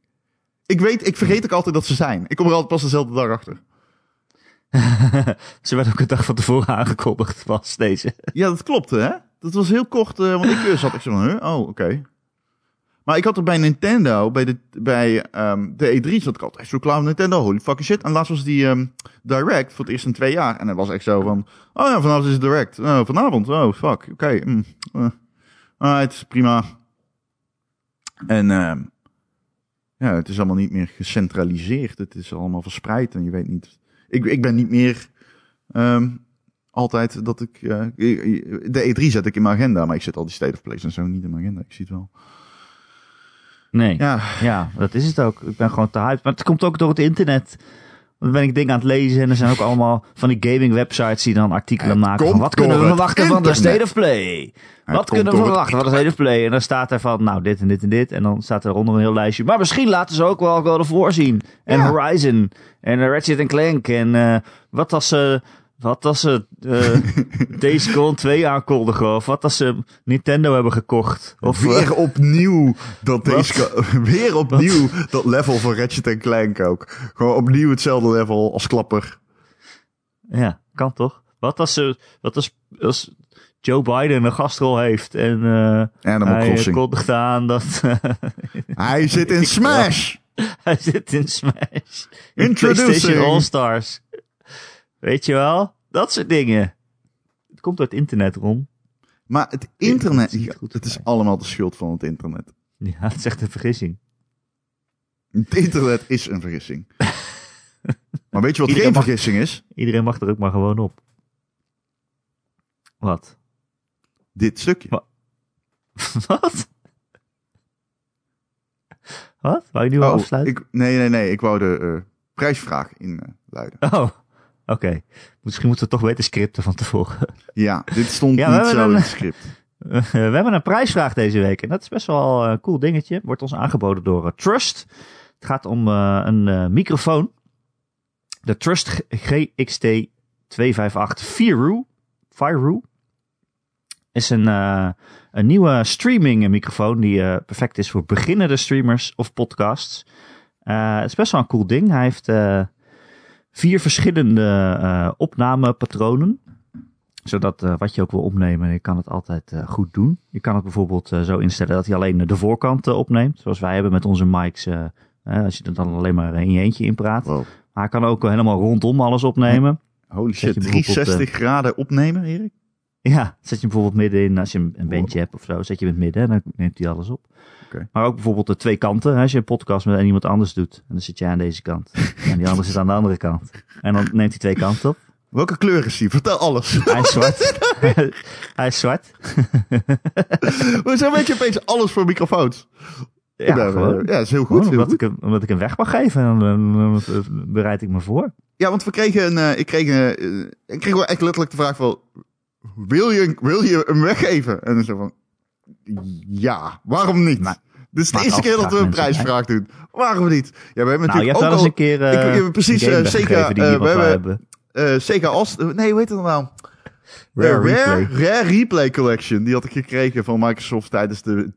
Ik weet, ik vergeet ook altijd dat ze zijn. Ik kom er altijd pas dezelfde dag achter. Ze werd ook een dag van tevoren aangekondigd, was deze. Ja, dat klopt, hè? Dat was heel kort, eh, want ik eh, zat ik zo van, oh, oké. Maar ik had er bij Nintendo, bij de, bij, ehm, de E3 zat ik altijd zo klaar Nintendo, holy fucking shit. En laatst was die ehm, Direct voor het eerst in twee jaar. En het was echt zo van, oh ja, vanavond is het Direct. Oh, vanavond, oh fuck, oké. mm, eh, alright, prima. En ehm, ja, het is allemaal niet meer gecentraliseerd. Het is allemaal verspreid en je weet niet... Ik, ik ben niet meer... ehm, altijd dat ik. eh, de E3 zet ik in mijn agenda, maar ik zet al die State of Plays en zo niet in mijn agenda. Ik zie het wel. Nee, ja. Ja, dat is het ook. Ik ben gewoon te hyped. Maar het komt ook door het internet. Dan ben ik dingen aan het lezen en er zijn ook allemaal van die gaming websites die dan artikelen maken van wat kunnen we verwachten van de. State of Play? Wat kunnen we verwachten van de State of Play? En dan staat er van, nou, dit en dit en dit. En dan staat er onder een heel lijstje. Maar misschien laten ze ook wel God of War zien. En Ja. Horizon. En Ratchet Clank. En eh, wat als ze... Wat als ze eh Days Gone 2 aankondigen? Of wat als ze Nintendo hebben gekocht? Of, eh, weer opnieuw dat ka- Weer opnieuw dat level van Ratchet Clank ook. Gewoon opnieuw hetzelfde level als klapper. Ja, kan toch? Wat als, ze, wat als, als Joe Biden een gastrol heeft en eh Animal hij Crossing. kondigt aan dat Hij zit in Smash! hij zit in Smash. In Introducing. PlayStation All-Stars. Weet je wel? Dat soort dingen. Het komt door het internet, Ron. Maar het internet. Het is niet goed Het is allemaal de schuld van het internet. Ja, het is echt een vergissing. Het internet is een vergissing. maar weet je wat Iedereen geen mag- vergissing is? Iedereen mag er ook maar gewoon op. Wat? Dit stukje. Wat? Wat? Wat? Wou je nu al Oh, afsluiten? ik, nee, nee, nee. Ik wou de eh, prijsvraag inluiden. Oh, oké. Misschien moeten we toch weten scripten van tevoren. Ja, dit stond Ja, niet zo een- in het script. Eh, we hebben een prijsvraag deze week. En dat is best wel een cool dingetje. Wordt ons aangeboden door eh, Trust. Het gaat om eh, een eh, microfoon. De Trust GXT 258 Viru. Viru. Is een, eh, een nieuwe streaming microfoon die eh, perfect is voor beginnende streamers of podcasts. Eh, het is best wel een cool ding. Hij heeft eh, vier verschillende eh, opnamepatronen zodat eh, wat je ook wil opnemen, je kan het altijd eh, goed doen. Je kan het bijvoorbeeld zo instellen dat hij alleen de voorkant opneemt. Zoals wij hebben met onze mics. als je er dan alleen maar in je eentje in praat. Wow. Maar hij kan ook helemaal rondom alles opnemen. Holy shit, bijvoorbeeld, 360 graden opnemen, Erik? Ja, zet je hem bijvoorbeeld midden in, als je een een bandje hebt of zo, zet je hem in het midden en dan neemt hij alles op. Maar ook bijvoorbeeld de twee kanten, als je een podcast met iemand anders doet. En dan zit jij aan deze kant. En die andere zit aan de andere kant. En dan neemt hij twee kanten op. Welke kleur is die? Vertel alles. Hij is zwart. hij is zwart. We zijn weet je opeens alles voor microfoons. Ja, ja, gewoon. ja, dat is heel goed. Heel omdat, goed. ik hem, omdat ik hem weg mag geven. En dan, dan, dan bereid ik me voor. Ja, want we kregen een, eh, ik kreeg, een, eh, ik kreeg wel echt letterlijk de vraag van, wil je, wil je hem weggeven? En dan zo van, ja, waarom niet? Maar- Dit is de eerste keer dat we een prijsvraag doen. Waarom niet? Ja, we hebben Nou, je natuurlijk ook eens al een keer eh ik- ik- precies, eh, zeker, eh, we hebben- eh Sega Ast, nee, hoe heet het nou? Rare Eh, Rare, Replay. Rare Replay Collection. Die had ik gekregen van Microsoft tijdens de...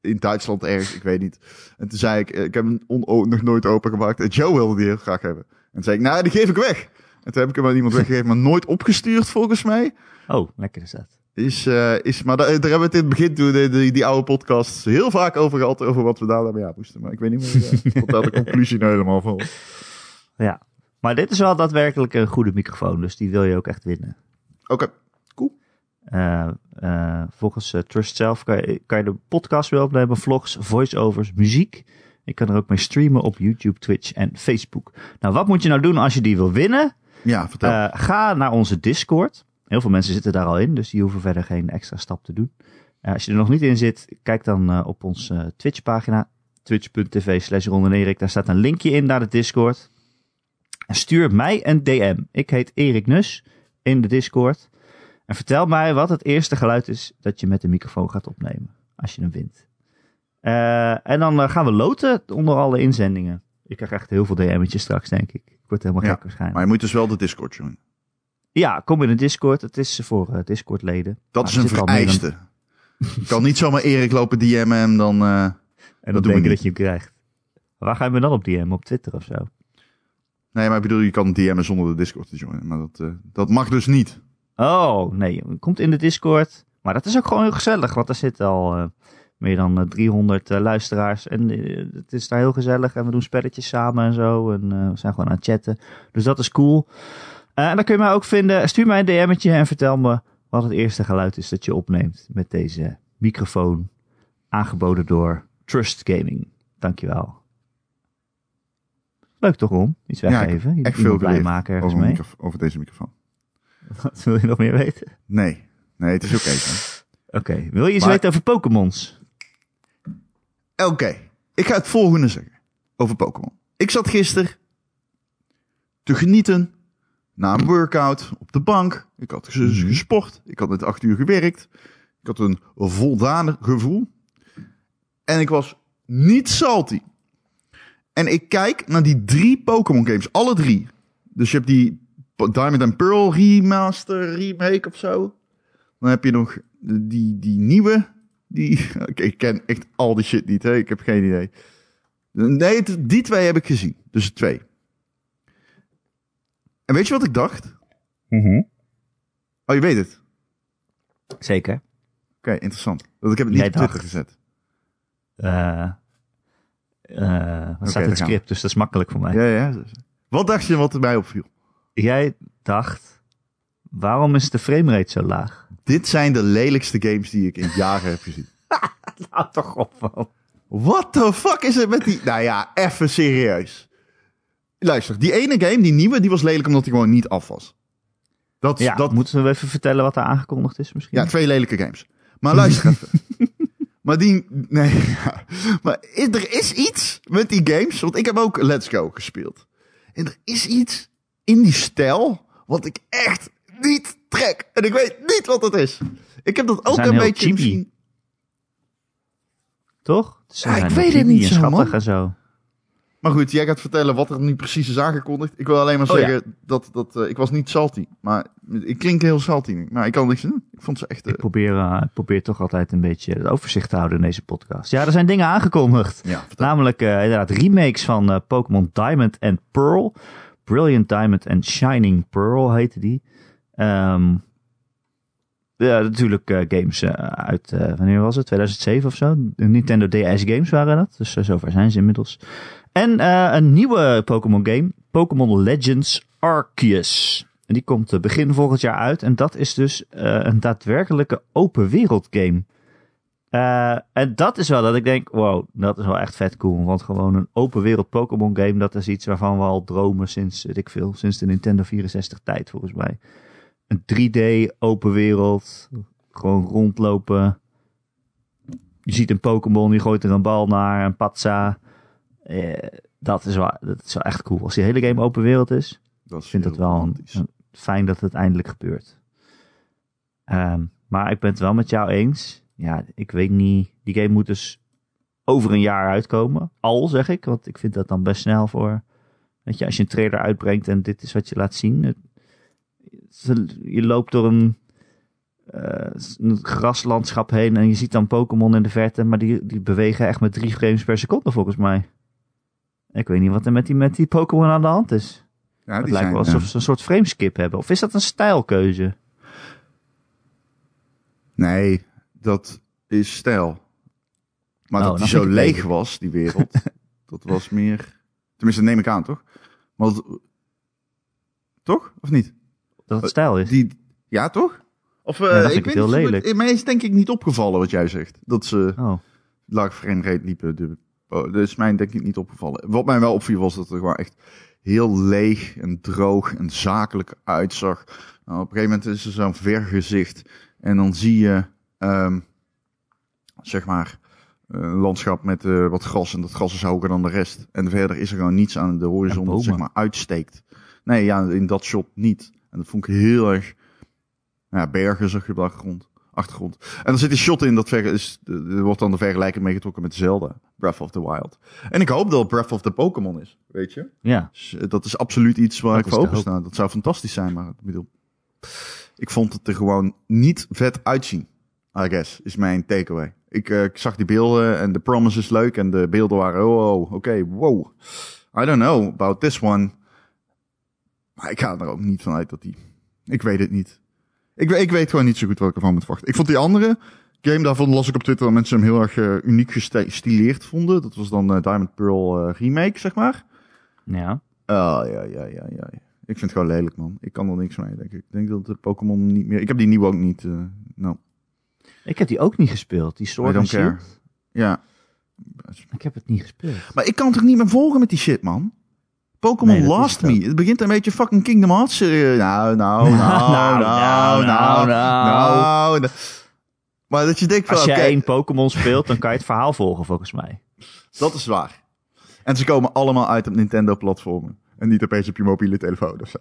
In Duitsland ergens, ik weet niet. En toen zei ik, eh, ik heb hem nog nooit opengemaakt. En Joe wilde die heel graag hebben. En toen zei ik, nou, die geef ik weg. En toen heb ik hem aan iemand weggegeven, maar nooit opgestuurd volgens mij. Oh, lekker is dat. Is, eh, is, maar daar, daar hebben we het in het begin toen, de, die, die oude podcasts, heel vaak over gehad. Over wat we daar daarmee aan moesten. Maar ik weet niet meer eh, wat daar de conclusie nou helemaal van was. Ja. Maar dit is wel daadwerkelijk een goede microfoon. Dus die wil je ook echt winnen. Oké, Eh, eh, volgens Trust zelf kan je, kan je de podcast weer opnemen, vlogs, voiceovers, muziek. Je kan er ook mee streamen op YouTube, Twitch en Facebook. Nou, wat moet je nou doen als je die wil winnen? ja, vertel. Eh, ga naar onze Discord. Heel veel mensen zitten daar al in, dus die hoeven verder geen extra stap te doen. Eh, als je er nog niet in zit, kijk dan eh, op onze Twitch-pagina. Twitch.tv slash Erik. Daar staat een linkje in naar de Discord. En stuur mij een DM. Ik heet Erik Nus in de Discord. En vertel mij wat het eerste geluid is dat je met de microfoon gaat opnemen. Als je hem wint. Eh, en dan eh, gaan we loten onder alle inzendingen. Ik krijg echt heel veel DM'tjes straks, denk ik. Ik word helemaal Ja, gek waarschijnlijk. maar je moet dus wel de Discord joinen. Ja, kom in de Discord. Het is voor eh, Discord-leden. Dat Maar is een vereiste. Je kan niet zomaar Erik lopen DM'en en dan... eh, En dan we denken dat je hem krijgt. Waar ga je me dan op DM? Op Twitter of zo? Nee, maar ik bedoel, je kan DM'en zonder de Discord te joinen. Maar dat, eh, dat mag dus niet. Oh, nee. je Komt in de Discord. Maar dat is ook gewoon heel gezellig. Want er zitten al meer dan eh, 300 eh, luisteraars. En het is daar heel gezellig. En we doen spelletjes samen en zo. En we zijn gewoon aan het chatten. Dus dat is cool. Eh, en dan kun je mij ook vinden. Stuur mij een DM'tje en vertel me wat het eerste geluid is dat je opneemt met deze microfoon. Aangeboden door Trust Gaming. Dankjewel. Leuk toch, Ron? Iets Ja, ik weggeven. Echt Iemand veel blij maken ergens over, mee. over deze microfoon. Wat wil je nog meer weten? Nee, nee, het is oké. Oké, wil je iets Maar- weten over Pokémons? Oké, ik ga het volgende zeggen over Pokémon. Ik zat gisteren te genieten na een workout op de bank. Ik had Mhm. gesport. Ik had net acht uur gewerkt. Ik had een voldaan gevoel. En ik was niet salty. En ik kijk naar die drie Pokémon games. Alle drie. Dus je hebt die Diamond and Pearl remaster, remake of zo. Dan heb je nog die, die nieuwe. Die, ik ken echt al die shit niet, hè? ik heb geen idee. Nee, die twee heb ik gezien. Dus twee. En weet je wat ik dacht? Oh, je weet het. Oké, Zeker. interessant. Want ik heb het niet Jij op Twitter dacht. gezet. Eh eh wat staat daar in het we. script, dus dat is makkelijk voor mij. Ja, ja. Wat dacht je wat er mij opviel? Jij dacht, waarom is de framerate zo laag? Dit zijn de lelijkste games die ik in jaren heb gezien. Nou toch op, man. What the fuck is er met die... Nou ja, even serieus. Luister, die ene game, die nieuwe, die was lelijk omdat die gewoon niet af was. Dat, Ja, dat, moeten we even vertellen wat er aangekondigd is misschien? Ja, twee lelijke games. Maar luister even. maar die... Nee, ja. Maar is, er is iets met die games... Want ik heb ook Let's Go gespeeld. En er is iets in die stijl... wat ik echt niet trek. En ik weet niet wat het is. Ik heb dat ook zijn een beetje misschien... Toch? Ze Ja, ik weet het niet en zo, schattig man. en zo. Maar goed, jij gaat vertellen wat er nu precies is aangekondigd. Ik wil alleen maar Oh, zeggen dat, dat eh, ik was niet salty. Maar ik klink heel salty. Maar ik kan niks doen. Ik vond ze echt... eh, Ik probeer, eh, ik probeer toch altijd een beetje het overzicht te houden in deze podcast. Ja, er zijn dingen aangekondigd. ja. Namelijk eh, inderdaad remakes van eh, Pokémon Diamond and Pearl. Brilliant Diamond and Shining Pearl heette die. Ehm, ja, natuurlijk eh, games eh, uit, eh, wanneer was het? 2007 of zo? De Nintendo DS games waren dat. Dus eh, zover zijn ze inmiddels. En eh, een nieuwe Pokémon game. Pokémon Legends Arceus. En die komt eh, begin volgend jaar uit. En dat is dus eh, een daadwerkelijke open wereld game. En dat is wel dat ik denk, wow, dat is wel echt vet cool. Want gewoon een open wereld Pokémon game, dat is iets waarvan we al dromen sinds, weet ik veel, sinds de Nintendo 64 tijd volgens mij. Een 3D open wereld, gewoon rondlopen. Je ziet een Pokémon, die gooit er een bal naar, een patsa. Eh, dat, is wel, dat is wel echt cool. Als die hele game open wereld is, Dat is ik vind heel het wel een, fijn dat het eindelijk gebeurt. Ehm, maar ik ben het wel met jou eens. Ja, ik weet niet. Die game moet dus over een jaar uitkomen. Al zeg ik, want ik vind dat dan best snel voor. Weet je, als je een trailer uitbrengt en dit is wat je laat zien. het- je loopt door een, eh, een graslandschap heen en je ziet dan Pokémon in de verte, maar die, die bewegen echt met drie frames per seconde volgens mij. Ik weet niet wat er met die, met die Pokémon aan de hand is. Ja, Het lijkt wel alsof ze een soort frameskip hebben. Of is dat een stijlkeuze? Nee, dat is stijl. Maar Oh, dat die zo leeg beter. was, die wereld, dat was meer... Tenminste, neem ik aan, toch? Maar dat- Toch? Of niet? Dat het stijl is? Die, ja, toch? Of, eh, Ja, vind ik ik weet heel niet, lelijk. Mij is denk ik niet opgevallen wat jij zegt. Dat ze Oh, laag framerate liepen. De, oh, dat is mij denk ik niet opgevallen. Wat mij wel opviel was dat het er gewoon echt heel leeg en droog en zakelijk uitzag. Nou, op een gegeven moment is er zo'n vergezicht. En dan zie je, ehm, zeg maar, een landschap met eh, wat gras. En dat gras is hoger dan de rest. En verder is er gewoon niets aan de horizon dat zeg maar uitsteekt. Nee, ja, in dat shot niet. En dat vond ik heel erg... Ja, bergen zag je op de achtergrond. Achtergrond. En er zit een shot in, dat ver, is, er wordt dan de vergelijking meegetrokken met Zelda, Breath of the Wild. En ik hoop dat het Breath of the Pokémon is, weet je. ja. Dus, dat is absoluut iets waar Dat ik voor open sta. Dat zou fantastisch zijn, maar ik bedoel... Ik vond het er gewoon niet vet uitzien, I guess, is mijn takeaway. Ik, eh, ik zag die beelden en de promise is leuk en de beelden waren, oh, oh oké, wow. I don't know about this one. Maar ik ga er ook niet van uit dat die... Ik weet het niet. Ik, weet- ik weet gewoon niet zo goed wat ik ervan moet verwachten. Ik vond die andere game, daarvan las ik op Twitter dat mensen hem heel erg eh, uniek gestileerd vonden. Dat was dan eh, Diamond Pearl eh, remake, zeg maar. Ja. Oh, ja, ja, ja, ja. Ik vind het gewoon lelijk, man. Ik kan er niks mee, denk ik. Ik denk dat de Pokémon niet meer... Ik heb die nieuwe ook niet. nou, Ik heb die ook niet gespeeld. Die Sword and. Ja. Ik heb het niet gespeeld. Maar ik kan toch niet meer volgen met die shit, man? Pokémon Nee, ook. Me. Het begint een beetje fucking Kingdom Hearts. nou, nou, nou, nou, Nou, nou, nou, nou, nou. nou. Maar dat je denkt van, Als je één Pokémon speelt, dan kan je het verhaal volgen volgens mij. dat is waar. En ze komen allemaal uit op Nintendo-platformen. En niet opeens op je mobiele telefoon of zo.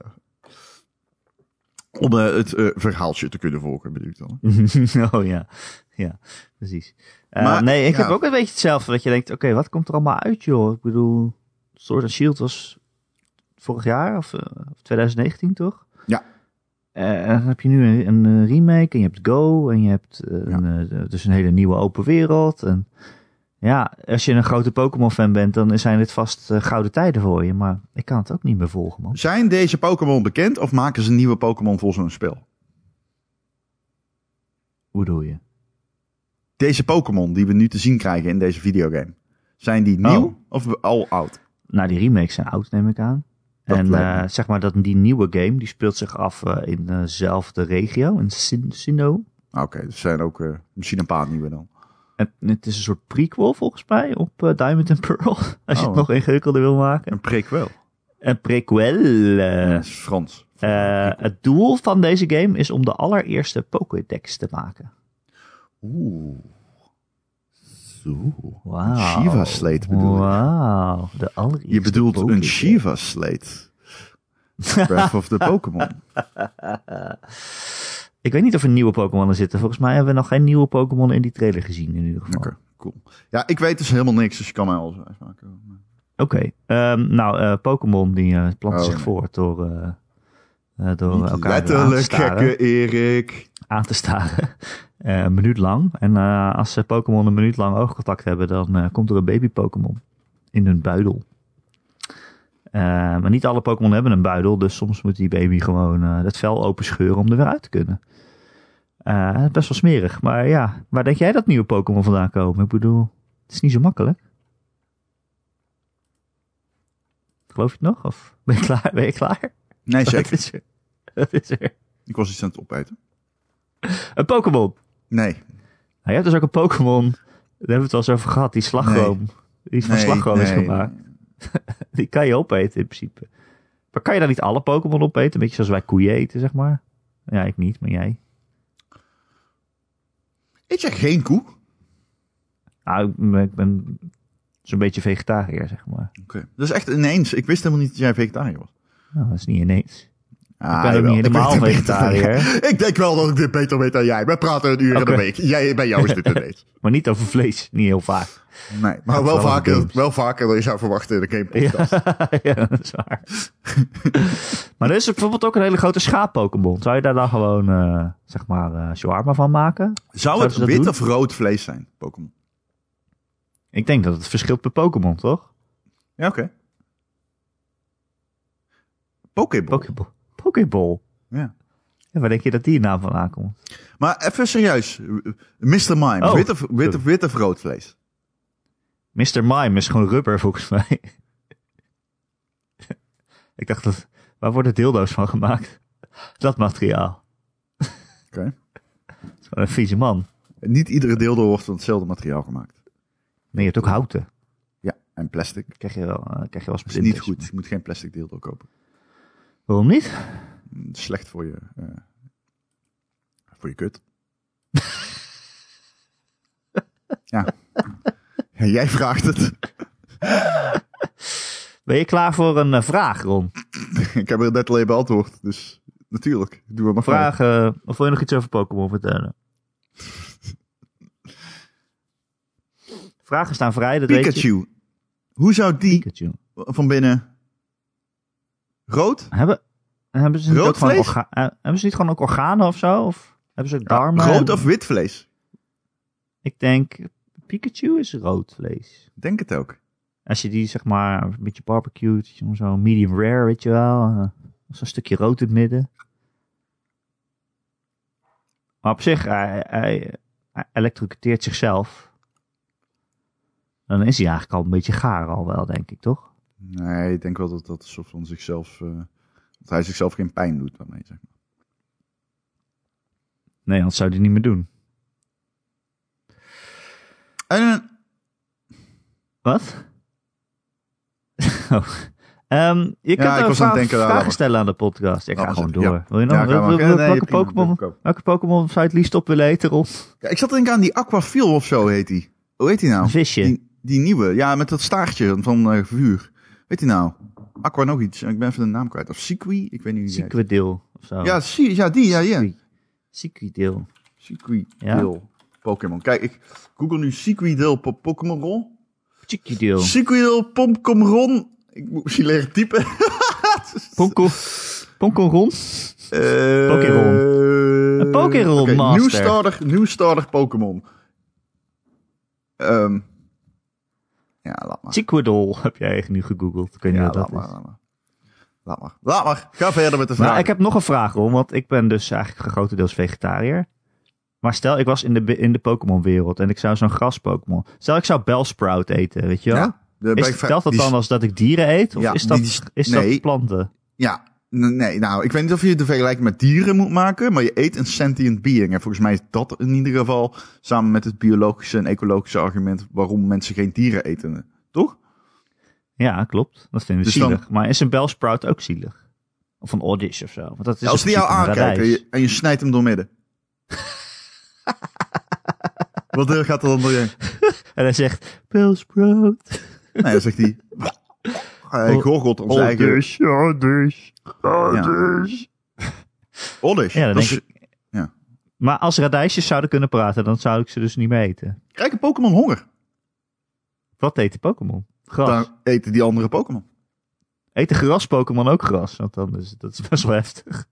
Om eh, het eh, verhaaltje te kunnen volgen, bedoel ik dan. oh ja, ja, precies. Eh, Maar, nee, ik ja. heb ook een beetje hetzelfde. Dat je denkt, oké, wat komt er allemaal uit, joh? Ik bedoel, Sword and Shield was vorig jaar of, eh, of 2019, toch? Ja. Eh, en dan heb je nu een, een eh, remake en je hebt Go en je hebt eh, een, eh, dus een hele nieuwe open wereld. En ja, als je een grote Pokémon-fan bent, dan zijn dit vast eh, gouden tijden voor je. Maar ik kan het ook niet meer volgen, man. Zijn deze Pokémon bekend of maken ze nieuwe Pokémon voor zo'n spel? Hoe doe je? Deze Pokémon die we nu te zien krijgen in deze videogame. Zijn die nieuw Oh. of al oud? Nou, die remakes zijn oud, neem ik aan. Dat en eh, zeg maar dat die nieuwe game, die speelt zich af eh, in dezelfde regio, in Sin Sinnoh. Ah, Oké, er zijn ook eh, misschien een paar nieuwe dan. En het is een soort prequel volgens mij op eh, Diamond and Pearl. Als je Oh. het nog ingewikkelder wil maken. Een prequel. Een prequel. eh. Dat is Frans. Eh, het doel van deze game is om de allereerste Pokédex te maken. Oeh. Wauw. Een Shiva Slate bedoel ik. Wauw. De allereerste Je bedoelt een. Shiva Slate. Breath of the Pokémon. Ik weet niet of er nieuwe Pokémon er zitten. Volgens mij hebben we nog geen nieuwe Pokémon in die trailer gezien in ieder geval. Oké, cool. Ja, ik weet dus helemaal niks, dus je kan mij alles uitmaken. Oké, ehm, nou, eh, Pokémon die eh, planten Oh, zich nee. voort door, eh, door elkaar aan te, letterlijk, staren, gekke Erik. aan te staren. Eh, een minuut lang. En eh, als ze Pokémon een minuut lang oogcontact hebben, dan eh, komt er een baby Pokémon in hun buidel. Maar niet alle Pokémon hebben een buidel, dus soms moet die baby gewoon het vel openscheuren om er weer uit te kunnen. Best wel smerig, maar ja, waar denk jij dat nieuwe Pokémon vandaan komen? Ik bedoel, het is niet zo makkelijk. Geloof je het nog? Of ben je klaar? Ben je klaar? Nee, zeker. Het is- Dat is er. Ik was iets aan het opeten. Een Pokémon. Nee. Nou, je hebt dus ook een Pokémon. Daar hebben we het wel eens over gehad. Die slagroom. Die van nee, slagroom is nee. gemaakt. Die kan je opeten in principe. Maar kan je dan niet alle Pokémon opeten? Een beetje zoals wij koeien eten, zeg maar. Ja, ik niet, maar jij. Eet jij geen koe? Nou, ik ben- ik ben zo'n beetje vegetariër, zeg maar. Oké. Dat is echt ineens. Ik wist helemaal niet dat jij vegetariër was. Nou, dat is niet ineens. Ah, ik ben ook niet helemaal Ik vegetariër. Ik denk wel dat ik dit beter weet dan jij. We praten een uur in de week. Jij, bij jou is dit ineens. Maar niet over vlees. Niet heel vaak. Nee, maar wel wel vaker, wel vaker dan je zou verwachten in een game podcast. Ja, ja, dat is waar. maar er is bijvoorbeeld ook een hele grote schaap-Pokémon. Zou je daar dan gewoon, eh, zeg maar, eh shawarma van maken? Zou het wit doen? of rood vlees zijn, Pokémon? Ik denk dat het verschilt per Pokémon, toch? Ja, oké. Pokéball. Pokéball. Pokéball. Ja. Ja, waar denk je dat die naam van aankomt? Maar even serieus. Mr. Mime. Oh, wit, of, wit, of, wit of rood vlees? Mr. Mime is gewoon rubber, volgens mij. ik dacht, dat, waar worden dildo's van gemaakt? Dat materiaal. Oké. Dat is gewoon een vieze man. Niet iedere dildo wordt van hetzelfde materiaal gemaakt. Nee, je hebt ook houten. Ja, en plastic. Krijg je wel, eh, krijg je wel Dat is niet goed. Je moet geen plastic dildo kopen. Waarom niet? Slecht voor je, eh, voor je kut. ja. ja. Jij vraagt het. Ben je klaar voor een eh, vraag, Ron? Ik heb er net alleen beantwoord. Dus natuurlijk. Doe nog Vraag, eh, of wil je nog iets over Pokémon vertellen? Vragen staan vrij, dat mee. weet je. Pikachu. Hoe zou die Pikachu. van binnen rood? Hebben, hebben, ze niet Rood ook gewoon vlees? orga- eh, hebben ze niet gewoon ook organen of zo? Of hebben ze ook darmen? rood of wit vlees? Ik denk, Pikachu is rood vlees. Ik Denk het ook. Als je die zeg maar een beetje barbecued, zo medium rare, weet je wel. eh, Zo'n stukje rood in het midden. Maar op zich, hij, hij, hij elektrocuteert zichzelf. Dan is hij eigenlijk al een beetje gaar al wel, denk ik, toch? Nee, ik denk wel dat dat soort van zichzelf... eh, dat hij zichzelf geen pijn doet daarmee, zeg maar. Nee, anders zou hij niet meer doen. En, eh, Wat? oh. Ehm, je kunt ik ook aan vragen, denken, ja, maar. stellen aan de podcast. Ik ga gewoon door. Wil je nog? Ja, wil- wil- Ja, welke, Pokémon, welke Pokémon zou je het liefst op willen eten, Ron? ja, ik zat te denken aan die Aquafil of zo heet die. Hoe heet die nou? Een visje. Die, die nieuwe. Ja, met dat staartje van eh, vuur. Weet die nou? Aqua nog iets. Ik ben even de naam kwijt. Of Sequi? Ik weet niet hoe die of zo. Ja, si- ja, die. Ja, ja. Sequidil. Sequidil. Ja? Pokémon. Kijk, ik google nu Sequidil po Pokémon Ron. Sequidil. Sequidil Pokémon. Ik moet misschien leren typen. Ponko. Ponko Ron. Eh, Pokéron. Een Master. Starter, starter Pokémon. Ehm ja, laat maar. Sequidol heb jij eigenlijk nu gegoogeld. Ik weet niet Ja, wat dat laat maar, is. laat maar. Laat maar. Laat maar. Ga verder met de vraag. Ik heb nog een vraag, Ron. Want ik ben dus eigenlijk grotendeels vegetariër. Maar stel, ik was in de, in de Pokémon-wereld en ik zou zo'n gras-Pokémon... Stel, ik zou Bellsprout eten, weet je wel? Ja, Is, telt dat die dan als dat ik dieren eet? Of Ja, is, dat, die is- nee. dat planten? Ja, nee, nou, ik weet niet of je de vergelijking met dieren moet maken, maar je eet een sentient being. En volgens mij is dat in ieder geval samen met het biologische en ecologische argument waarom mensen geen dieren eten. Toch? Ja, klopt. Dat vinden we Dus dan- zielig. Maar is een Bellsprout ook zielig? Of een Oddish of zo? Want dat is Als die jou aankijkt en je, en je snijdt hem doormidden. Wat eh, gaat er dan doorheen? En hij zegt, Bellsprout. Nee, dan zegt hij... Hij gorgelt ons eigen... Oddish, Oddish, Oddish. Oddish. Ja, dan Dat denk is- ik... ja. Maar als radijsjes zouden kunnen praten, dan zou ik ze dus niet meer eten. Krijgen Pokémon honger? Wat eet de Pokémon? Gras. Dan eten die andere Pokémon. Eten gras-Pokémon ook gras? Want dan is dat is best wel heftig.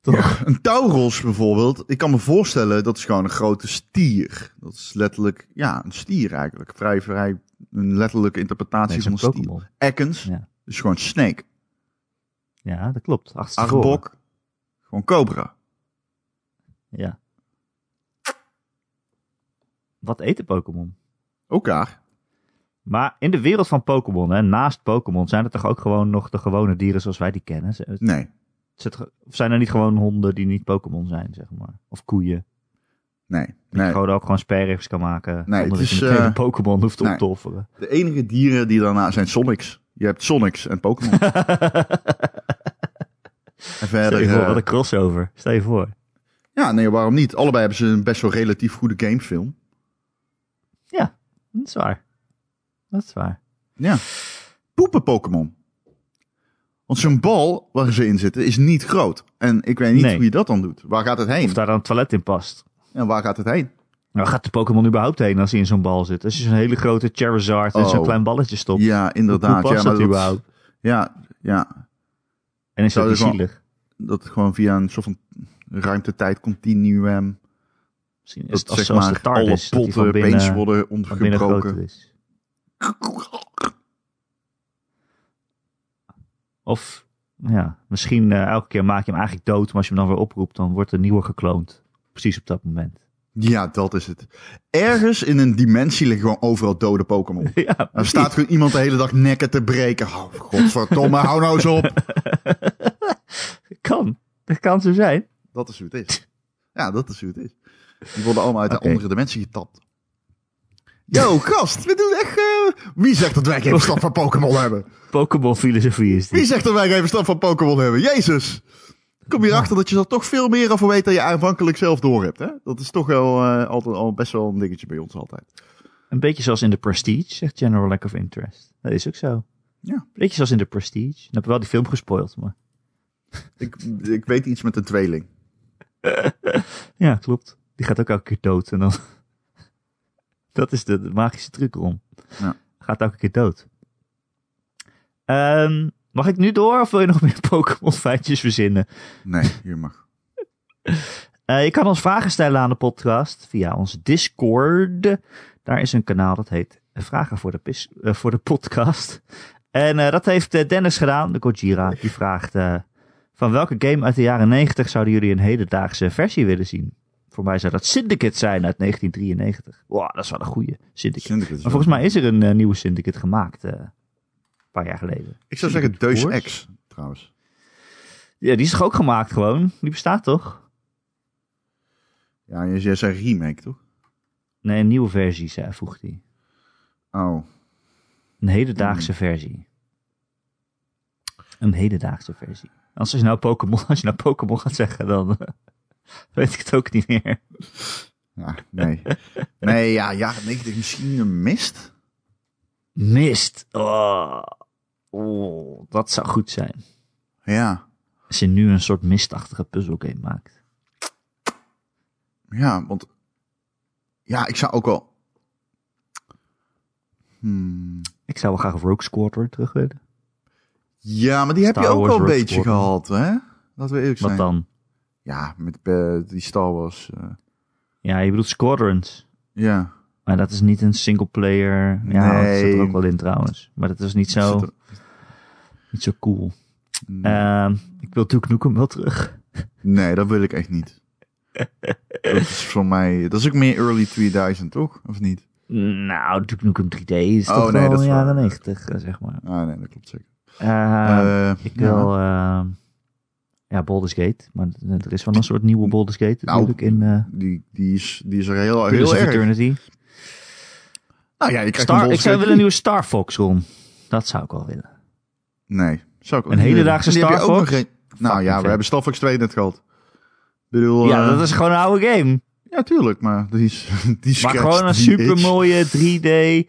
Toch? Een Tauros bijvoorbeeld, ik kan me voorstellen, dat is gewoon een grote stier. Dat is letterlijk, ja, een stier eigenlijk. Vrij, vrij, een letterlijke interpretatie Nee, van een. Pokémon. Ekans, Ja. dus gewoon snake. Ja, dat klopt. Arbok, gewoon cobra. Ja. Wat eten Pokémon? Elkaar. Maar in de wereld van Pokémon, hè, naast Pokémon, zijn er toch ook gewoon nog de gewone dieren zoals wij die kennen? Nee, Of zijn er niet gewoon honden die niet Pokémon zijn, zeg maar? Of koeien? Nee, Dat nee. je gewoon ook gewoon sperrips kan maken Nee, zonder het dat je is, meteen eh, een Pokémon hoeft op te offeren. De enige dieren die daarna zijn Sonics. Je hebt Sonics en Pokémon. en Stel verder... je voor, eh, wat een crossover. Stel je voor. ja, nee, waarom niet? Allebei hebben ze een best wel relatief goede gamefilm. Dat is waar. Dat is waar. Ja. Poepen Pokémon. Want zo'n bal waar ze in zitten is niet groot. En ik weet niet Nee. hoe je dat dan doet. Waar gaat het heen? Of daar dan een toilet in past. En waar gaat het heen? Waar gaat de Pokémon überhaupt heen als hij in zo'n bal zit? Als je zo'n hele grote Charizard in zo'n Oh. klein balletje stopt. Ja, Hoe inderdaad. past ja, dat maar überhaupt? Ja, ja, En is dat gewoon- zielig? dat het gewoon via een soort van ruimtetijd continuum. Misschien is Dat het als, zeg maar de alle dat potten opeens worden is. Of, ja, misschien eh, elke keer maak je hem eigenlijk dood, maar als je hem dan weer oproept, dan wordt er nieuwe gekloond. Precies op dat moment. Ja, dat is het. Ergens in een dimensie liggen gewoon overal dode Pokémon. ja, Er staat gewoon iemand de hele dag nekken te breken. Oh, godverdomme, hou nou eens op. kan. Dat kan zo zijn. Dat is hoe het is. Ja, dat is hoe het is. Die worden allemaal uit de andere dimensie getapt. Yo, gast, we doen echt... eh, Wie zegt dat wij geen verstand van Pokémon hebben? Pokémon filosofie is Wie dit. zegt dat wij geen verstand van Pokémon hebben? Jezus! Ik kom hierachter dat je er toch veel meer over weet dan je aanvankelijk zelf door hebt. Hè? Dat is toch wel eh, altijd al best wel een dingetje bij ons altijd. Een beetje zoals in The Prestige, zegt General Lack of Interest. Dat is ook zo. Ja. Een beetje zoals in The Prestige. Dan heb je wel die film gespoild, maar... Ik, ik weet iets met een tweeling. Ja, klopt. Die gaat ook elke keer dood en dan... dat is de, de magische truc erom. Ja. Gaat elke keer dood. Ehm, mag ik nu door of wil je nog meer Pokémon feitjes verzinnen? Nee, je mag. Eh, je kan ons vragen stellen aan de podcast via onze Discord. Daar is een kanaal dat heet Vragen voor de, pis, eh, voor de podcast. En eh, dat heeft eh, Dennis gedaan, de Gojira. Die vraagt: eh, Van welke game uit de jaren 90 zouden jullie een hedendaagse versie willen zien? Voor mij zou dat Syndicate zijn uit 1993. Wow, dat is wel een goede Syndicate. Syndicate is Maar volgens mij is er een eh, nieuwe Syndicate gemaakt. Een paar jaar geleden. Ik zou zeggen Deus Ex, trouwens. Ja, die is toch ook gemaakt gewoon? Die bestaat toch? Ja, je jij zei remake, toch? Nee, een nieuwe versie, zei, voegt hij. Oh. Een hedendaagse versie. Een hedendaagse versie. Als je nou Pokémon, als je nou Pokémon gaat zeggen, dan eh, weet ik het ook niet meer. Ja, nee. Nee, ja, jaren 90 misschien een mist? Mist. Oh. Oh, dat zou goed zijn. Ja. Als je nu een soort mistachtige puzzelgame maakt. Ja, want... Ja, ik zou ook wel... Hmm. Ik zou wel graag Rogue Squadron terug willen. Ja, maar die heb je ook Wars wel een Rogue beetje Squadron. gehad, hè? Laten we eerlijk Wat zijn. dan? Ja, met eh, die Star Wars. eh, Ja, je bedoelt Squadrons. ja. Maar dat is niet een single player. Ja, dat zit er Nee. ook wel in trouwens. Maar dat is niet zo, niet zo cool. Nee. Ehm, ik wil Duke Nukem wel terug. Nee, dat wil ik echt niet. dat is voor mij... Dat is ook meer early 2000, toch? Of niet? Nou, Duke Nukem 3D is Oh, toch nee, wel dat is waar. jaren 90, eh, zeg maar. Ah, nee, dat klopt zeker. Eh, Eh, ik ja. wil, eh, ja, Baldur's Gate. Maar er is wel een soort nieuwe Baldur's Gate Nou, natuurlijk in uh, Die, die, is, die is er heel, Pillars heel erg. Eternity. Nou ja, je krijgt een Star, ik zou willen een nieuwe Star Fox Ron. Dat zou ik wel willen. Nee. Zou ik Een hedendaagse Star Fox? geen- Nou Fucking ja, we hebben Star Fox 2 net gehad. Bedoel... ja, eh, dat is gewoon een oude game. Ja, tuurlijk, maar die is... Die Maar gewoon een super mooie 3D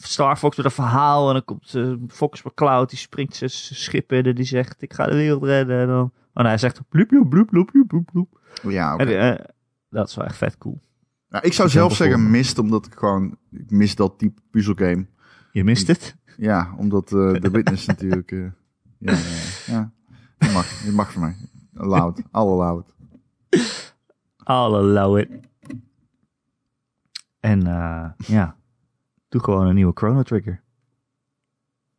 Star Fox met een verhaal. En dan komt uh, Fox McCloud, die springt zijn schip in en die zegt: Ik ga de wereld redden. En dan, oh, nee, hij zegt: bloep, bloep, bloep, bloep, bloep, bloep. Ja, oké. Eh, dat is wel echt vet cool. Nou, ik zou Ik zelf zeggen mist, omdat ik gewoon... Ik mis dat type puzzelgame. Je mist het? Ja, omdat eh The Witness natuurlijk... eh, ja, ja, ja. Je mag, je mag van mij. Loud. Alle loud. Alle allow it. En eh, ja, doe gewoon een nieuwe Chrono Trigger.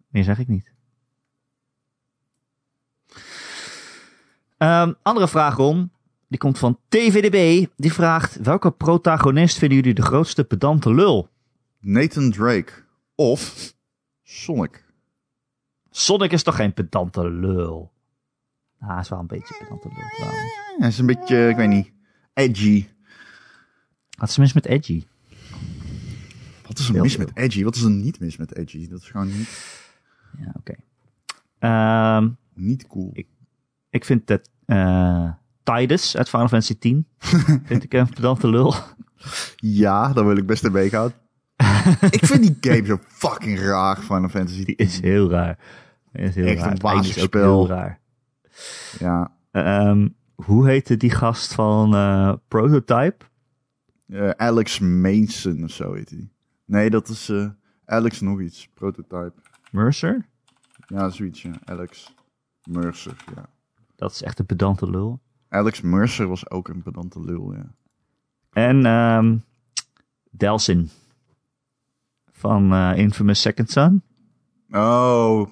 Meer zeg ik niet. Ehm, andere vraag, Ron. Die komt van TVDB. Die vraagt, welke protagonist vinden jullie de grootste pedante lul? Nathan Drake. Of Sonic. Sonic is toch geen pedante lul? Nou, hij is wel een beetje pedante lul. Hij is een beetje, ik weet niet, edgy. Wat is er mis met Edgy? Wat is er Heel mis veel. met edgy? Wat is er niet mis met edgy? Dat is gewoon niet, Ja, oké. Ehm, niet cool. ik vind dat eh Tidus uit Final Fantasy 10 vind ik een pedante lul. Ja, daar wil ik best in meegaan. Ik vind die game zo fucking raar, Final Fantasy. Die is heel raar. Die is heel Echt raar. een heel raar. Ja, Ehm, hoe heette die gast van eh, Prototype? eh, Alex Mason of zo heet hij. Nee, dat is eh, Alex nog iets. Prototype. Mercer? Ja, zoiets, ja. Alex Mercer, ja. Dat is echt een pedante lul. Alex Mercer was ook een pedante lul, ja. En ehm Delsin van eh, Infamous Second Son. Oh,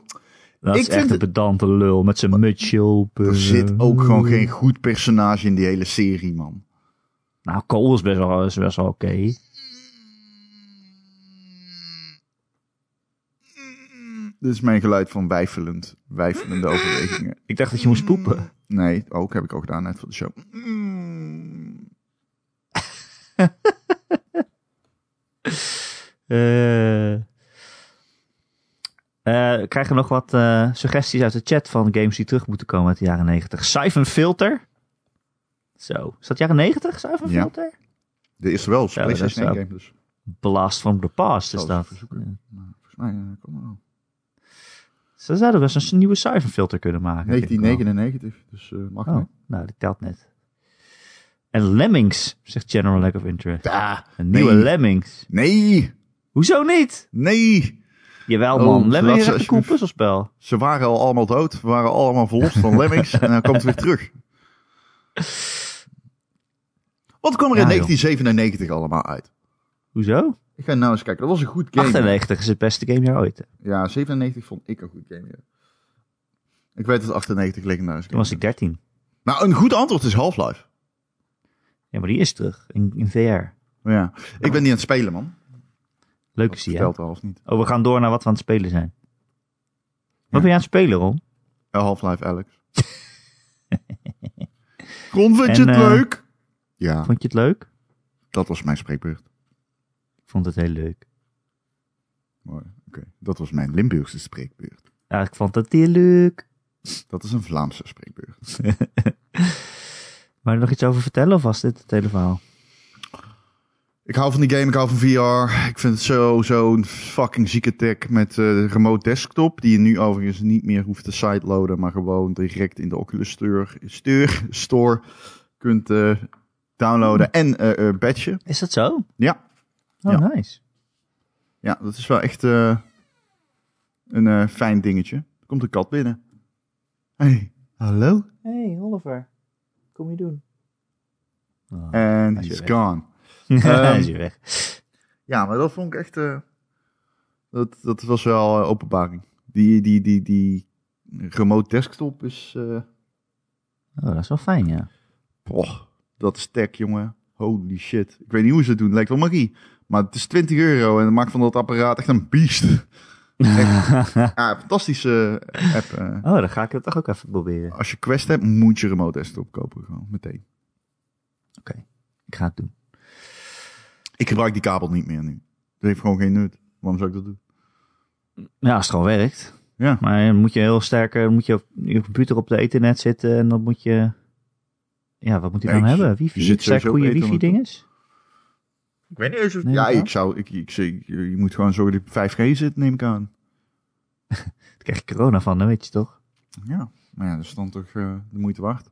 Dat Ik is echt een pedante lul met zijn mutsje op. er eh, zit ook gewoon geen goed personage in die hele serie, man. Nou, Cole is best wel, is best wel oké. Dit is mijn geluid van wijfelend, wijfelende overwegingen. Ik dacht dat je moest poepen. Nee, ook heb ik ook gedaan net voor de show. Eh eh, krijgen we nog wat eh, suggesties uit de chat van games die terug moeten komen uit de jaren 90. Siphon Filter. Zo. Is dat jaren 90, Siphon Ja. Filter? De eerste wel, Ja, is PlayStation 1 wel- game dus. Blast from the Past is dat. Nou, volgens mij, kom maar zouden best eens een nieuwe Siphon Filter kunnen maken. denk ik wel. 1999, dus mag Oh, niet. nou, die telt net. En Lemmings, zegt General Lack of Interest. Ah, Een nieuwe nee. Lemmings. Nee, Hoezo niet? nee. Jawel Oh, man, Lemmings is een cool puzzelspel. Ze waren al allemaal dood. We waren allemaal verlost van Lemmings. en dan komt het weer terug. Wat kwam er in Ja, joh. 1997 allemaal uit? Hoezo? Ik ga nou eens kijken. Dat was een goed game. 98 is het beste gamejaar ooit. hè. Ja, 97 vond ik een goed game. Ja. Ik weet dat 98 legendarisch Toen was ik 13. Nou, een goed antwoord is Half-Life. Ja, maar die is terug in, in VR. Ja, ik ben niet aan het spelen, man. Leuk is die, hè? half niet. Oh, we gaan door naar wat we aan het spelen zijn. Wat ben je aan het spelen, Ron? Half-Life Alex. Ron, vind je En, het eh, leuk? Ja, Vond je het leuk? dat was mijn spreekbeurt. Ik vond het heel leuk. Mooi, oké. Dat was mijn Limburgse spreekbeurt. Ja, ik vond het heel leuk. Dat is een Vlaamse spreekbeurt. Maar er nog iets over vertellen of was dit het hele verhaal? Ik hou van die game, ik hou van VR. Ik vind het zo, zo'n fucking zieke tech met eh remote desktop. Die je nu overigens niet meer hoeft te sideloaden, maar gewoon direct in de Oculus Store, Store, store kunt eh, downloaden en eh eh batchen. Is dat zo? Ja, Oh, Ja. nice. ja, dat is wel echt eh, een eh, fijn dingetje. Er komt een kat binnen. Hey, hallo? Hey, Oliver. Kom je doen? Oh, And Hij is he's weg. gone. Hij is weer weg. Ja, maar dat vond ik echt. eh, dat, dat was wel eh, openbaring. Die, die, die, die remote desktop is. eh Oh, dat is wel fijn, ja. poh, dat is tech, jongen. Holy shit. Ik weet niet hoe ze het doen. Het lijkt wel magie. Maar het is 20 euro en dat maakt van dat apparaat echt een beest. Ja, fantastische app. Oh, dan ga ik het toch ook even proberen. Als je Quest hebt, moet je remote desktop kopen. Gewoon meteen. Ik ga het doen. Ik gebruik die kabel niet meer nu. Dat heeft gewoon geen nut. Waarom zou ik dat doen? Ja, als het gewoon werkt. Ja. Maar dan moet je heel sterk, dan moet je op je computer op de ethernet zitten en dan moet je... Ja, wat moet hij dan hebben? Wifi? zit op goede ethernet, wifi-dinges? Ik weet niet eens of... Nee, ja, ik zou... Ik, ik, zeg, je moet gewoon zorgen dat je op 5G zit, neem ik aan. Daar krijg je corona van, dat weet je toch? Ja, maar ja, dat is dan toch eh, de moeite waard.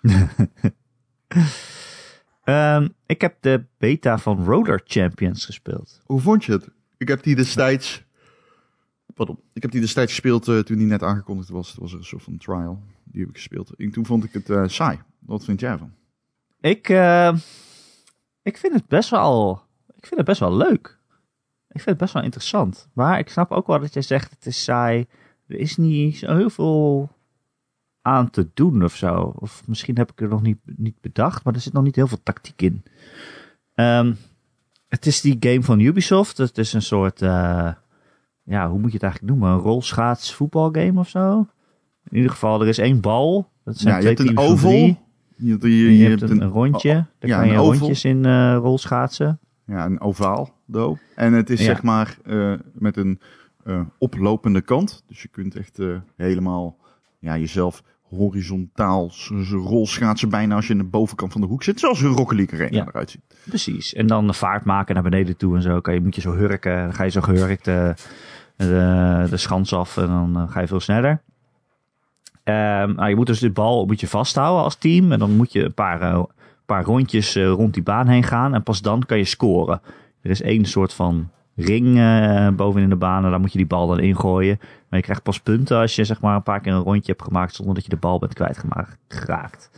Ehm, ik heb de beta van Roller Champions gespeeld. Hoe vond je het? Ik heb die destijds... Pardon. Ik heb die destijds gespeeld eh, toen die net aangekondigd was. Het was een soort van trial. Die heb ik gespeeld. En toen vond ik het eh, saai. Wat vind jij van? Ik, eh, ik vind het best wel, ik vind het best wel leuk. Ik vind het best wel interessant. Maar ik snap ook wel dat jij zegt het is saai. Er is niet zo heel veel aan te doen of zo. Of misschien heb ik er nog niet, niet bedacht, maar er zit nog niet heel veel tactiek in. Ehm, het is die game van Ubisoft. Het is een soort, eh, ja, hoe moet je het eigenlijk noemen? Een rolschaats voetbalgame of zo? In ieder geval, er is één bal. Dat zijn Ja, je twee hebt een oval. Je, je, En je, je, hebt een, een rondje. Daar ja, kan je oval. rondjes in eh rolschaatsen. Ja, een ovaal do. En het is Ja. zeg maar eh, met een oplopende kant. Dus je kunt echt helemaal ja, jezelf horizontaal s- s- rolschaatsen bijna als je in de bovenkant van de hoek zit. Zoals een Rocket League Arena Ja. eruit ziet. Precies. En dan de vaart maken naar beneden toe en zo. Kan je, moet je zo hurken. Dan ga je zo gehurkt de, de, de schans af en dan eh, ga je veel sneller. Ehm, nou, je moet dus de bal moet je vasthouden als team. En dan moet je een paar, eh, paar rondjes eh, rond die baan heen gaan. En pas dan kan je scoren. Er is één soort van ring eh, bovenin de baan. En daar moet je die bal dan ingooien. Maar je krijgt pas punten als je zeg maar een paar keer een rondje hebt gemaakt. Zonder dat je de bal bent kwijtgeraakt.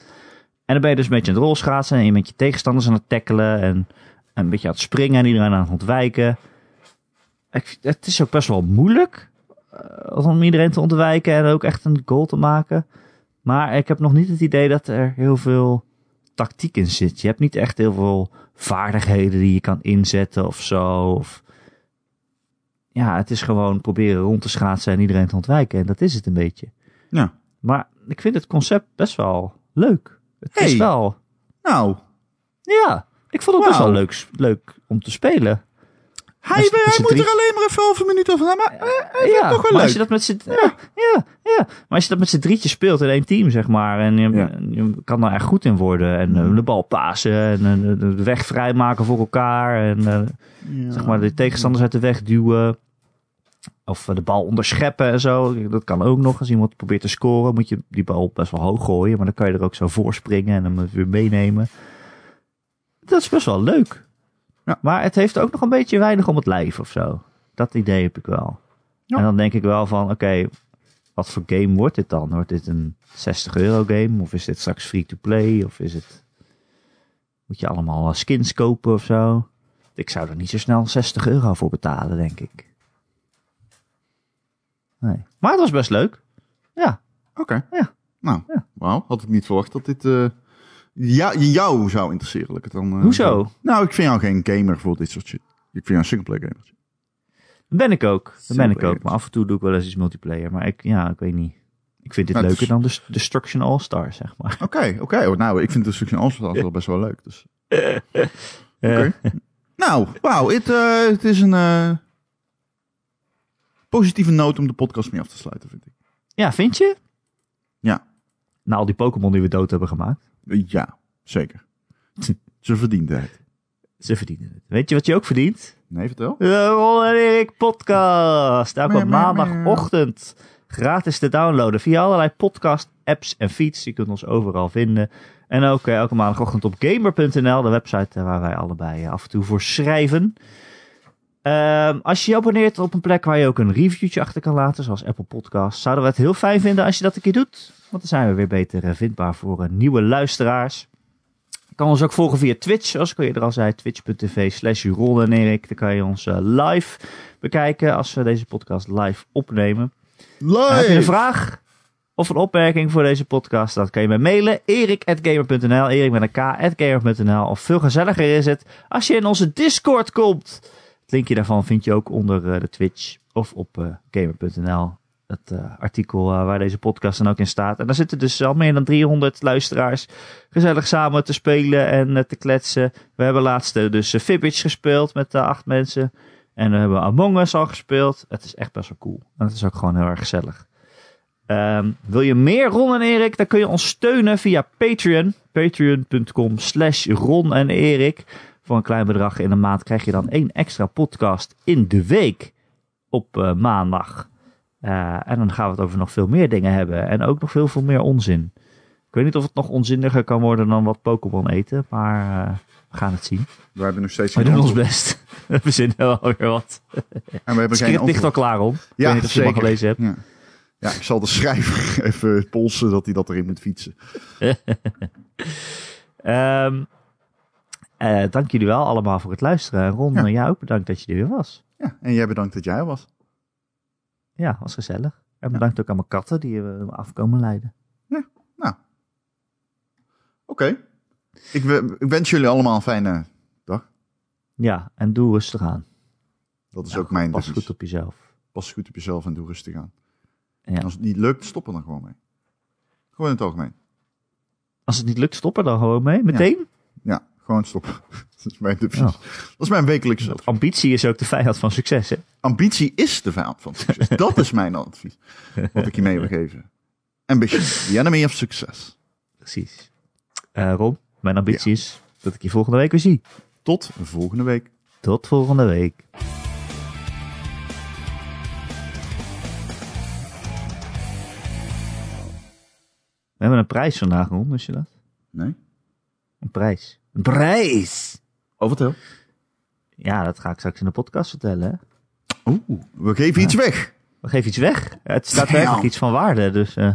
En dan ben je dus een beetje aan het rolschaatsen. En je bent je tegenstanders aan het tackelen. En een beetje aan het springen en iedereen aan het ontwijken. Het is ook best wel moeilijk eh, om iedereen te ontwijken en ook echt een goal te maken. Maar ik heb nog niet het idee dat er heel veel tactiek in zit. Je hebt niet echt heel veel vaardigheden die je kan inzetten of zo. Of... Ja, het is gewoon proberen rond te schaatsen en iedereen te ontwijken. En dat is het een beetje. Ja. Maar ik vind het concept best wel leuk. Het is Hey. wel... Nou, Ja, ik vond het best wel leuk, leuk om te spelen. hij, hij moet drie- er alleen maar even halve minuut over. Maar eh, ja, toch wel leuk. als je dat met z'n ja, ja, ja. Maar als je dat met z'n drietjes speelt in één team, zeg maar, en je, Ja. je kan daar echt goed in worden en eh, de bal pasen en eh, de, weg vrijmaken voor elkaar en eh, zeg maar de tegenstanders uit de weg duwen. Of de bal onderscheppen en zo. Dat kan ook nog. Als iemand probeert te scoren, moet je die bal best wel hoog gooien. Maar dan kan je er ook zo voor springen en hem weer meenemen. Dat is best wel leuk. Ja. Maar het heeft ook nog een beetje weinig om het lijf of zo. Dat idee heb ik wel. Ja. En dan denk ik wel van, oké, wat voor game wordt dit dan? Wordt dit een 60 euro game? Of is dit straks free to play? Of is het... Moet je allemaal eh, skins kopen of zo? Ik zou er niet zo snel 60 euro voor betalen, denk ik. Nee. Maar het was best leuk. Ja. Oké. Ja. Nou, Ja. wauw. Had ik niet verwacht dat dit eh, ja, jou zou interesseren. ik het dan, eh, Hoezo? zo- Nou, ik vind jou geen gamer voor dit soort shit. Ik vind jou een singleplayer gamer. Dat ben ik ook. Dat ben ik ook. Maar af en toe doe ik wel eens iets multiplayer. Maar ik, ja, ik weet niet. Ik vind dit Nou, leuker dan de Destruction All-Star, zeg maar. Oké, oké. Oh, Nou, ik vind de Destruction All-Stars wel best wel leuk. Dus. Oké. Nou, wauw. Het, eh, het is een positieve noot om de podcast mee af te sluiten, vind ik. ja, vind je? Ja. Na al die Pokémon die we dood hebben gemaakt. Ja, zeker. Ze verdiende het. Ze verdienen het. Weet je wat je ook verdient? Nee, vertel. De Ron en Erik podcast. Elke maandagochtend. Gratis te downloaden via allerlei podcast apps en feeds. Je kunt ons overal vinden. En ook eh, elke maandagochtend op gamer.nl. De website eh, waar wij allebei eh, af en toe voor schrijven. Ehm, als je je abonneert op een plek waar je ook een reviewtje achter kan laten. Zoals Apple Podcasts. Zouden we het heel fijn vinden als je dat een keer doet. Want dan zijn we weer beter eh, vindbaar voor eh, nieuwe luisteraars. Je kan ons ook volgen via Twitch, zoals ik al eerder al zei. Twitch.tv slash en Erik. Dan kan je ons eh, live bekijken als we deze podcast live opnemen. Live! Heb je een vraag of een opmerking voor deze podcast? Dat kan je mij mailen. erik.gamer.nl Erik met een k, Of veel gezelliger is het als je in onze Discord komt. Het linkje daarvan vind je ook onder eh, de Twitch of op eh, gamer.nl. Het eh, artikel waar deze podcast dan ook in staat. En daar zitten dus al meer dan 300 luisteraars gezellig samen te spelen en te kletsen. We hebben laatst dus Fibbage gespeeld met acht mensen. En we hebben Among Us al gespeeld. Het is echt best wel cool. En het is ook gewoon heel erg gezellig. Ehm, wil je meer Ron en Erik? Dan kun je ons steunen via Patreon. Patreon.com slash Ron en Erik. Voor een klein bedrag in de maand krijg je dan één extra podcast in de week. Op eh, maandag. Eh, en dan gaan we het over nog veel meer dingen hebben. En ook nog veel, veel meer onzin. Ik weet niet of het nog onzinniger kan worden dan wat Pokémon eten. Maar eh, we gaan het zien. We hebben nog steeds We doen ons best. We verzinnen wel weer wat. En we hebben Het geen ligt al klaar om. Ik Ja, weet niet of je het al zeker. gelezen hebt. Ja. ja, ik zal de schrijver even polsen dat hij dat erin moet fietsen. Ehm, eh, dank jullie wel allemaal voor het luisteren. En Ron, Ja. eh, jij ook bedankt dat je er weer was. Ja, en jij bedankt dat jij er was. Ja, was gezellig. En bedankt ook aan mijn katten die we me afkomen leiden. Oké. Ik, we- ik wens jullie allemaal een fijne dag. Ja, en doe rustig aan. Dat is Ja, ook mijn Pas devies. goed op jezelf. Pas goed op jezelf en doe rustig aan. Ja. En als het niet lukt, stop er dan gewoon mee. Gewoon in het algemeen. Als het niet lukt, stop er dan gewoon mee. Meteen? Ja, gewoon stoppen. dat is mijn advies. Oh. Dat is mijn wekelijkse advies. Ambitie is ook de vijand van succes, hè? Ambitie is de vijand van succes. dat is mijn advies. Wat ik je mee wil geven. Ambition, the enemy of success. Precies. Eh Ron, mijn ambitie is dat ik je volgende week weer zie. Tot volgende week. Tot volgende week. We hebben een prijs vandaag, Ron, wist je dat? Nee? Een prijs. Prijs! Oh, vertel. Ja, dat ga ik straks in de podcast vertellen. Oeh, we geven iets weg. We geven iets weg. Het staat werkelijk iets van waarde, dus... eh.